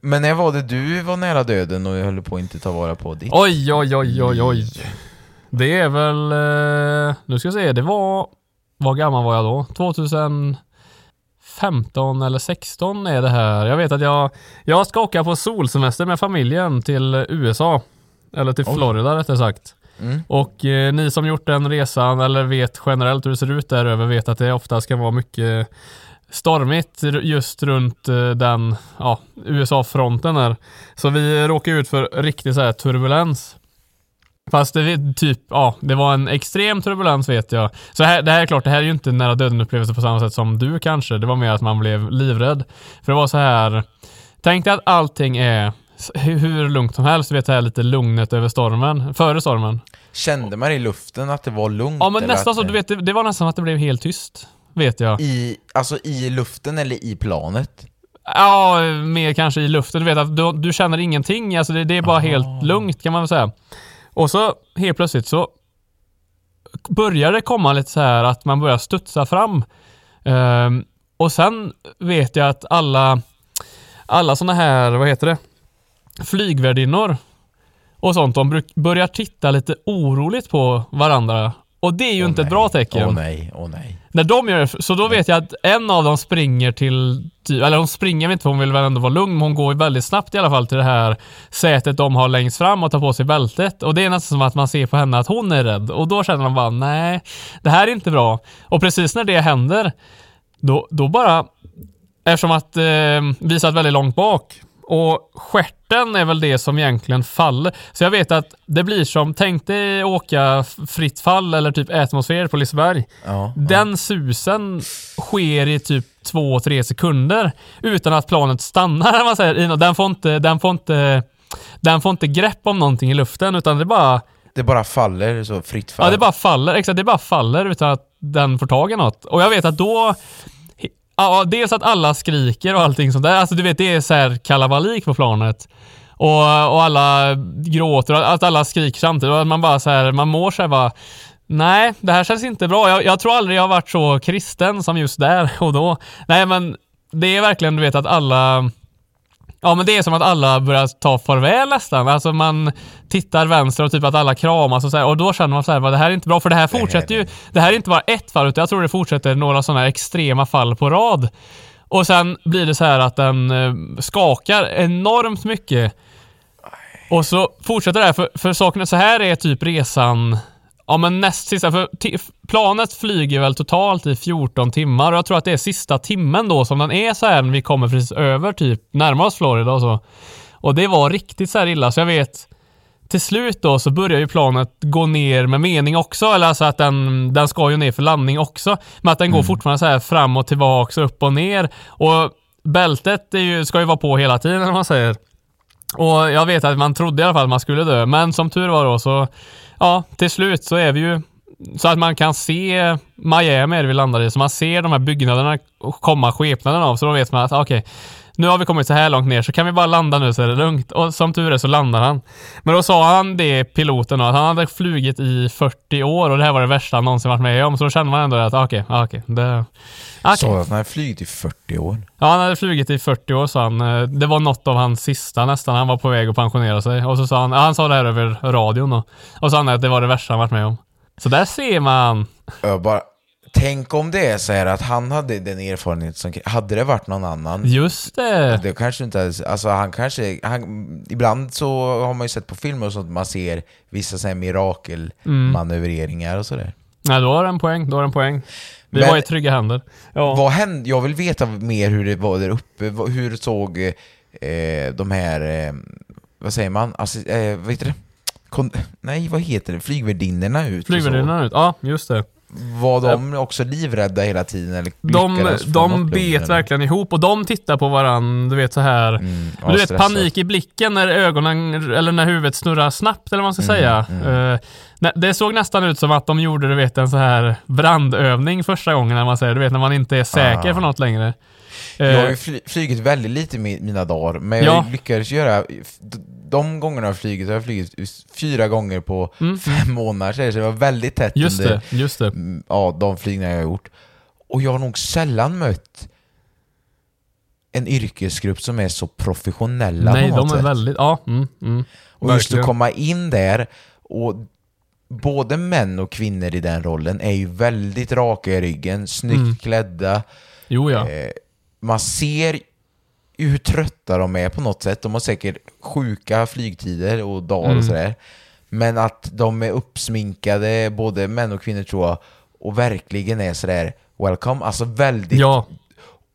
Men när var det du var nära döden och höll på att inte ta vara på ditt? Oj, oj, oj, oj, oj. Det är väl... Eh, nu ska jag se, det var... Vad gammal var jag då? 2015 eller 16 är det här. Jag vet att jag... Jag ska åka på solsemester med familjen till USA. Eller till Oj. Florida rättare sagt. Mm. Och eh, ni som gjort den resan eller vet generellt hur det ser ut där över vet att det ofta ska vara mycket stormigt just runt eh, den ja, USA-fronten där. Så vi råkade ut för riktig så här turbulens. Fast det typ, ja, det var en extrem turbulens vet jag. Så här, det här är klart, det här är ju inte nära döden upplevelse på samma sätt som du kanske. Det var mer att man blev livrädd. För det var så här, tänk dig att allting är hur lugnt som helst. Vet här lite lugnet över stormen, före stormen. Kände man i luften att det var lugnt? Ja men nästan så, du vet, det, det var nästan att det blev helt tyst. Vet jag. I, alltså i luften eller i planet? Ja, mer kanske i luften. Du vet att du, du känner ingenting. Alltså det, det är bara helt lugnt kan man väl säga. Och så helt plötsligt så börjar det komma lite så här att man börjar studsa fram. Ehm, och sen vet jag att alla, alla såna här, vad heter det, flygvärdinnor och sånt, de börjar titta lite oroligt på varandra. Och det är ju Åh inte ett nej. bra tecken. Åh nej, åh nej. När de gör det, så då vet jag att en av dem springer till, eller hon springer inte för hon vill väl ändå vara lugn, men hon går ju väldigt snabbt i alla fall till det här sätet de har längst fram och tar på sig bältet. Och det är nästan som att man ser på henne att hon är rädd. Och då känner man bara, nej, det här är inte bra. Och precis när det händer, då, då bara, eftersom att eh, vi satt väldigt långt bak och stjärten är väl det som egentligen faller. Så jag vet att det blir som, tänk dig åka fritt fall eller typ atmosfär på Liseberg. Ja, Den susen sker i typ två, tre sekunder utan att planet stannar. *laughs* Man säger. Den får inte, den får inte, den får inte grepp om någonting i luften utan det bara, Det bara faller så fritt fall. ja det bara faller. Exakt, det bara faller utan att den får tag i något. Och jag vet att då, ja, dels att alla skriker och allting sånt där. Alltså du vet, det är så här kalabalik på planet. Och, och alla gråter och att alla skriker samtidigt och att man bara så här, man mår så här bara Nej, det här känns inte bra. Jag, jag tror aldrig jag har varit så kristen som just där och då. Nej, men det är verkligen, du vet, att alla... Ja, men det är som att alla börjar ta farväl nästan. Alltså man tittar vänster och typ att alla kramas och så här. Och då känner man så här, "Va, det här är inte bra. För det här fortsätter ju. Det här är inte bara ett fall, utan jag tror det fortsätter några sådana här extrema fall på rad. Och sen blir det så här att den eh, skakar enormt mycket. Och så fortsätter det här, för, för saken så här är typ resan Ja men näst sista, för planet flyger väl totalt i 14 timmar och jag tror att det är sista timmen då som den är så här när vi kommer precis över typ närmare oss Florida och så. Och det var riktigt så här illa så jag vet till slut då så börjar ju planet gå ner med mening också, eller alltså att den, den ska ju ner för landning också. Men att den går fortfarande så här fram och tillbaks, upp och ner. Och bältet är ju, ska ju vara på hela tiden, om man säger. Och jag vet att man trodde i alla fall att man skulle dö, men som tur var då så, ja, till slut så är vi ju så att man kan se Miami är det vi landar i, så man ser de här byggnaderna komma skepnaden av, så då vet man att okej, nu har vi kommit så här långt ner så kan vi bara landa nu så är det lugnt. Och som tur är så landar han. Men då sa han det, piloten, att han hade flugit i 40 år och det här var det värsta han någonsin varit med om. Så då kände man ändå att okej, okej, det... okej. Sa att han hade flugit i 40 år. Ja, han hade flugit i 40 år sa han. Det var något av hans sista nästan. Han var på väg att pensionera sig. Och så sa han, han sa det här över radion då. Och så sa han att det var det värsta han varit med om. Så där ser man. Jag bara, tänk om det är så här att han hade den erfarenhet som... Hade det varit någon annan? Just det. Det kanske inte alltså han kanske, han, ibland så har man ju sett på filmer och sånt, man ser vissa så här mirakelmanövreringar och sådär. Nej, då har den poäng. Då har den poäng. Vi Men- var i trygga händer. Ja. Vad hände? Jag vill veta mer hur det var där uppe, hur såg eh, de här, eh, vad säger man, alltså, eh, vad heter det? Kon- nej, vad heter det? Flygvärdinnorna ut? Flygvärdinnan ut. Ja, just det. Var de också livrädda hela tiden? Eller De, de bet verkligen ihop och de tittar på varann, du vet så här. Mm, du vet stressat. panik i blicken när ögonen, eller när huvudet snurrar snabbt eller vad man ska Mm, säga. Eh, nä- det såg nästan ut som att de gjorde, du vet en så här brandövning första gången när man säger, du vet när man inte är säker Ah. för något längre. Eh, Jag har ju fly- flugit väldigt lite i mi- mina dagar, men Ja. jag lyckades göra... De gångerna jag flugit, så har jag flugit fyra gånger på fem månader, så det var väldigt tätt Mm. just under det, just det. mm, ja, de flygningar jag har gjort. Och jag har nog sällan mött en yrkesgrupp som är så professionella Nej, på de något är sätt. väldigt, ja. Mm, mm, Och just att verkligen. komma in där och både män och kvinnor i den rollen är ju väldigt raka i ryggen, snyggt Mm. klädda. Jo ja. Eh, man ser hur trötta de är på något sätt. De har säkert sjuka flygtider och dagar Mm. och sådär. Men att de är uppsminkade, både män och kvinnor tror jag, och verkligen är sådär welcome. Alltså väldigt... Ja,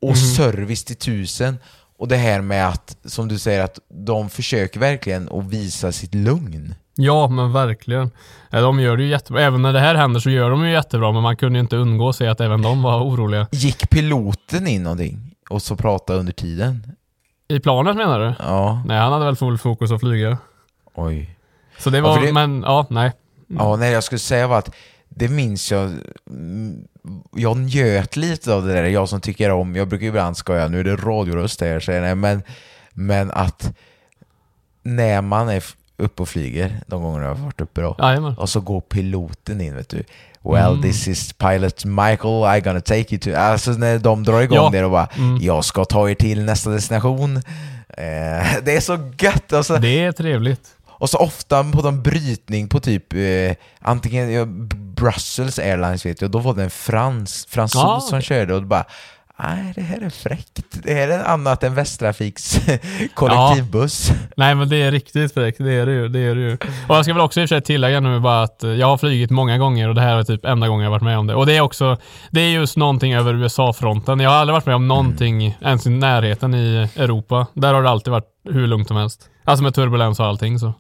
Och service till tusen. Och det här med att, som du säger, att de försöker verkligen att visa sitt lugn. ja men verkligen. De gör det ju jättebra. Även när det här händer så gör de ju jättebra, men man kunde ju inte undgå att se att även de var oroliga. Gick piloten in någonting? Och så pratade under tiden? I planet menar du? Ja, Nej, han hade väl full fokus att flyga. oj. Så det Ja, var, för det- men ja, nej. Ja, nej, jag skulle säga var att det minns jag, mm, jag njöt lite av det där, jag som tycker om, jag brukar ju ibland skoja, nu är det radioröst här, säger jag, men, men att när man är uppe och flyger, de gångerna jag har varit uppe då, Jajamän. och så går piloten in vet du. Well, this is pilot Michael, I gonna take you to... Alltså när de drar igång Ja. det och bara Mm. Jag ska ta er till nästa destination. Eh, *laughs* det är så gött! Alltså, Det är trevligt. och så ofta på någon brytning på typ eh, antingen Brussels Airlines vet jag, då var det en frans, fransos Ah, som körde och bara Nej, det här är fräckt. Det här är annat än Västtrafiks *laughs* kollektivbuss. Nej men det är riktigt fräckt, det är det ju. Det är det ju. Och jag ska väl också i och för sig tillägga nu bara att jag har flugit många gånger och det här är typ enda gången jag varit med om det. Och det är också, det är just någonting över USA-fronten. Jag har aldrig varit med om någonting ens i närheten i Europa. Där har det alltid varit hur lugnt som helst. Alltså med turbulens och allting så.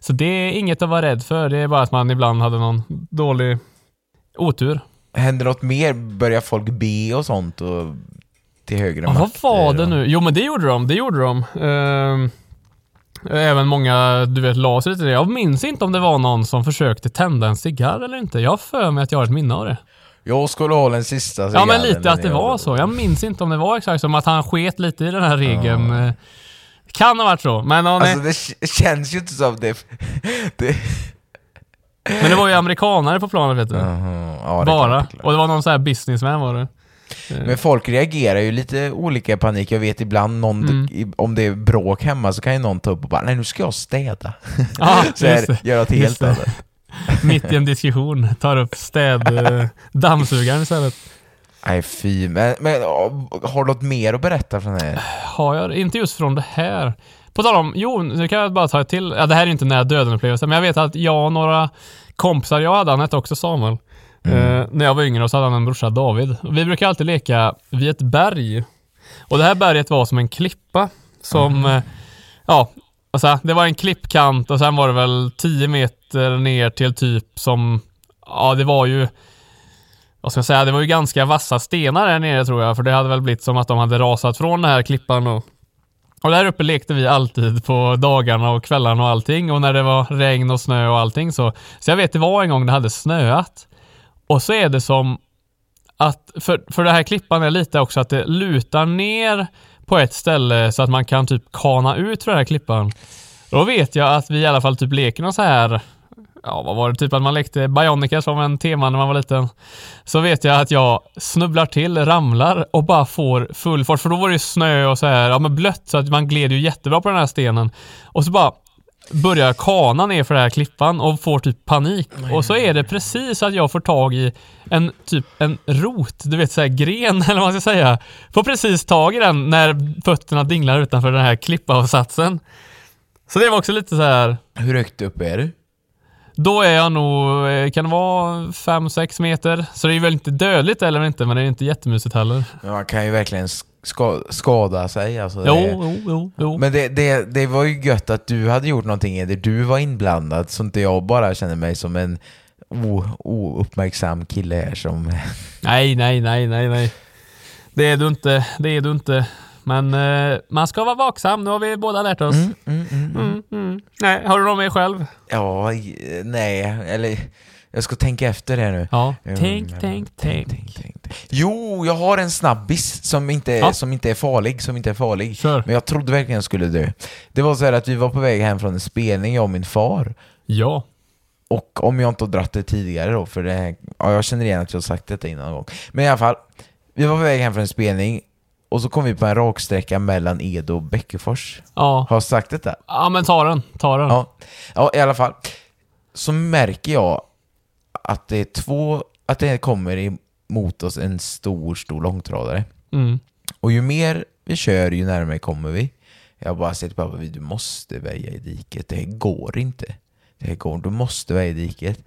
Så det är inget att vara rädd för. Det är bara att man ibland hade någon dålig otur. Händer något mer? Börjar folk be och sånt? Och till högre Ja, vad var det nu? Jo men det gjorde de, det gjorde de. Ehm, även många, du vet, la sig lite. Jag minns inte om det var någon som försökte tända en cigarr eller inte. Jag har för mig att jag har ett minne av det. Jag skulle ha den sista Ja men cigarren lite att det var så. Jag minns inte om det var exakt som att han sket lite i den här regeln. Eh, Kan ha varit så. Men, ja. Alltså det känns ju inte som det... *laughs* det... men det var ju amerikanare på planet vet du. Mhm, ja, Bara. det. Och det var någon sån här businessman var det. Men folk reagerar ju lite olika i panik. Jag vet ibland någon, Mm. om det är bråk hemma så kan ju någon ta upp och bara nej nu ska jag städa. Ja, *laughs* så här, göra Just helt annat. *laughs* Mitt i en diskussion tar upp städ... eh, dammsugaren istället. Nej fy, men, men har du något mer att berätta från det här? Har jag Inte just från det här. På tal om, jo, nu kan jag bara ta ett till. Ja, det här är inte nära döden upplevelse, men jag vet att jag och några kompisar jag hade, han hette också Samuel. Eh, när jag var yngre så hade han en brorsa David. Vi brukar alltid leka vid ett berg. Och det här berget var som en klippa som, eh, ja, alltså, det var en klippkant och sen var det väl 10 meter ner till typ som, ja det var ju vad ska jag säga, det var ju ganska vassa stenar där nere tror jag, för det hade väl blivit som att de hade rasat från den här klippan och och där uppe lekte vi alltid på dagarna och kvällarna och allting och när det var regn och snö och allting så. Så jag vet det var en gång det hade snöat. Och så är det som att, för, för det här klippan är lite också att det lutar ner på ett ställe så att man kan typ kana ut för den här klippan. Då vet jag att vi i alla fall typ leker någon så här Ja, vad var det? Typ att man lekte Bionicas som en tema när man var liten. Så vet jag att jag snubblar till, ramlar och bara får full fart. För då var det ju snö och så här, ja men blött så att man gled ju jättebra på den här stenen. Och så bara börjar jag kana ner för den här klippan och får typ panik. Och så är det precis att jag får tag i en typ en rot, du vet såhär gren *laughs* eller vad man ska säga. Får precis tag i den när fötterna dinglar utanför den här klippavsatsen. Så det var också lite så här. Hur högt upp är du? Då är jag nog, eh, kan det vara 5-6 meter? Så det är väl inte dödligt eller inte, men det är inte jättemysigt heller. Men man kan ju verkligen ska, skada sig. Alltså Jo, det, jo, jo, jo. Men det, det, det var ju gött att du hade gjort någonting där du var inblandad, så inte jag bara känner mig som en ouppmärksam kille här som... Nej, nej, nej, nej, nej. Det är du inte, det är du inte. Men eh, man ska vara vaksam, nu har vi båda lärt oss. Mm, mm, mm. Mm, mm. Nej, har du någon mer själv? Ja, nej, eller... Jag ska tänka efter här nu. Ja. Mm, Tänk, men- tänk, tänk. tänk, tänk. Jo, jag har en snabbis som inte, Ja. som inte är farlig, som inte är farlig. Kör. Men jag trodde verkligen jag skulle dö. Det var så här att vi var på väg hem från en spelning, jag och min far. Ja. Och om jag inte har dratt det tidigare då, för det här, ja, jag känner igen att jag har sagt detta innan någon gång. Men i alla fall, vi var på väg hem från en spelning och så kom vi på en raksträcka mellan Edo och Bäckefors. Ja. Har jag sagt detta? Ja, men ta den. Ta den. Ja. ja, i alla fall. Så märker jag att det är två, att det kommer emot oss en stor, stor långtradare. Mm. Och ju mer vi kör, ju närmare kommer vi. Jag bara säger till pappa, du måste väja i diket. Det här går inte. Det här går Du måste väja i diket.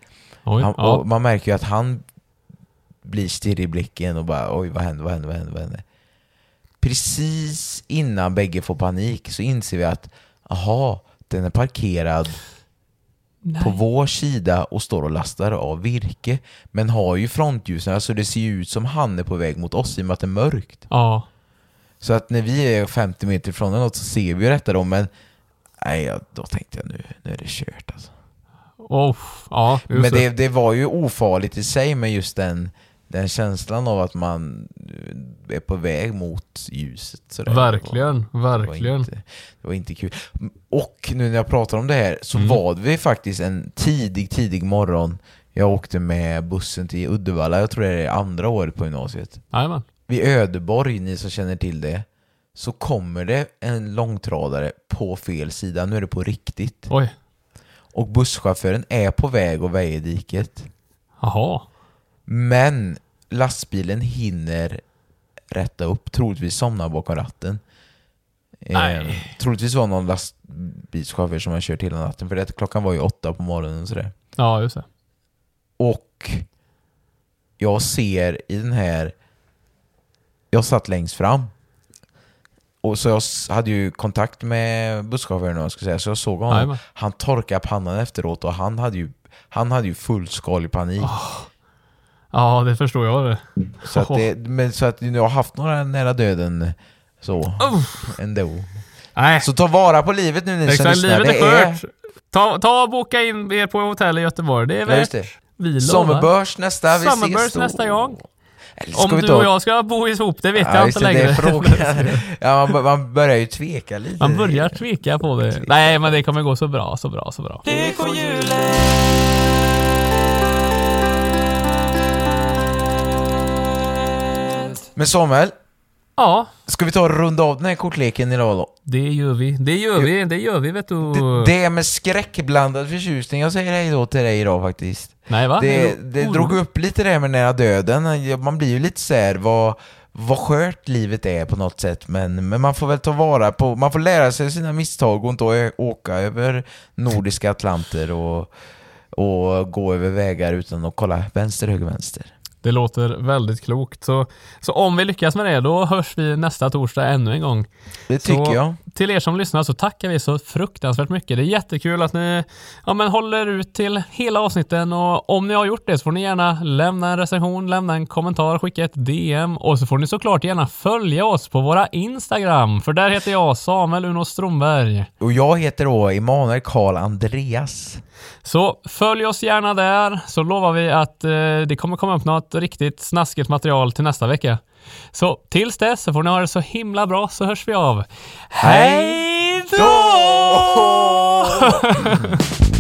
Oj. Han, ja. man märker ju att han blir stirrig i blicken och bara oj vad händer, vad händer, vad händer, vad händer? Precis innan bägge får panik så inser vi att aha, den är parkerad på vår sida och står och lastar av virke men har ju frontljusen, alltså det ser ju ut som han är på väg mot oss i och med att det är mörkt. Ja. Så att när vi är 50 meter ifrån något så ser vi ju detta då men nej, då tänkte jag nu, nu är det kört alltså. Oh, ja, Men det. det, det var ju ofarligt i sig med just den, den känslan av att man är på väg mot ljuset. Sådär. Verkligen, Det var, verkligen. Det var, inte, det var inte kul. Och nu när jag pratar om det här så Mm. var vi faktiskt en tidig, tidig morgon. Jag åkte med bussen till Uddevalla, jag tror det är andra året på gymnasiet. Jajamän. Vid Ödeborg, ni som känner till det, så kommer det en långtradare på fel sida. Nu är det på riktigt. Oj. Och busschauffören är på väg att väja i diket. Jaha. Men lastbilen hinner rätta upp, troligtvis somna bakom ratten. Nej. Eh, troligtvis var det någon lastbilschaufför som har kört hela natten, för det, klockan var ju åtta på morgonen sådär. Ja, just det. Och jag ser i den här... Jag satt längst fram. Och så jag hade ju kontakt med busschauffören, jag ska säga, så jag såg honom. Jajamän. Han torkade pannan efteråt och han hade ju, han hade ju fullskalig panik. Ja, det förstår jag det. Så att, det, *laughs* men, så att jag har haft några nära döden så ändå. Nej, Så ta vara på livet nu ni som exakt. lyssnar. Livet Det är skört. Ta, ta och boka in er på hotell i Göteborg. Det är Ja, värt just det. Vi lovar. Sommerbörs nästa, vi Sommerbörs ses då. nästa gång. Om du och jag ska bo ihop, det vet Ja, jag inte det, längre. Det är *laughs* ja, man, man börjar ju tveka lite. Man börjar tveka på det. Nej, men det kommer gå så bra, så bra, så bra. Men Samuel, Ja, ska vi ta och runda av den här kortleken idag då? det gör vi. Det gör vi, det gör vi vet du. Det, det är med skräckblandad förtjusning jag säger hej då till dig idag faktiskt. Nej va? Det, det oro. drog upp lite det här med nära döden. Man blir ju lite såhär, vad, vad skört livet är på något sätt. Men, men man får väl ta vara på, man får lära sig sina misstag och inte åka över nordiska atlanter och, och gå över vägar utan att kolla vänster, höger, vänster. Det låter väldigt klokt. Så, så om vi lyckas med det, då hörs vi nästa torsdag ännu en gång. Det tycker så, jag. Till er som lyssnar så tackar vi så fruktansvärt mycket. Det är jättekul att ni ja, men håller ut till hela avsnitten och om ni har gjort det så får ni gärna lämna en recension, lämna en kommentar, skicka ett DM och så får ni såklart gärna följa oss på våra Instagram, för där heter jag Samuel Uno Stromberg. Och jag heter då Emanuel Karl Andreas. Så följ oss gärna där så lovar vi att eh, det kommer komma upp något riktigt snaskigt material till nästa vecka. Så tills dess så får ni ha det så himla bra så hörs vi av. Hej då! *laughs*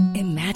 Imagine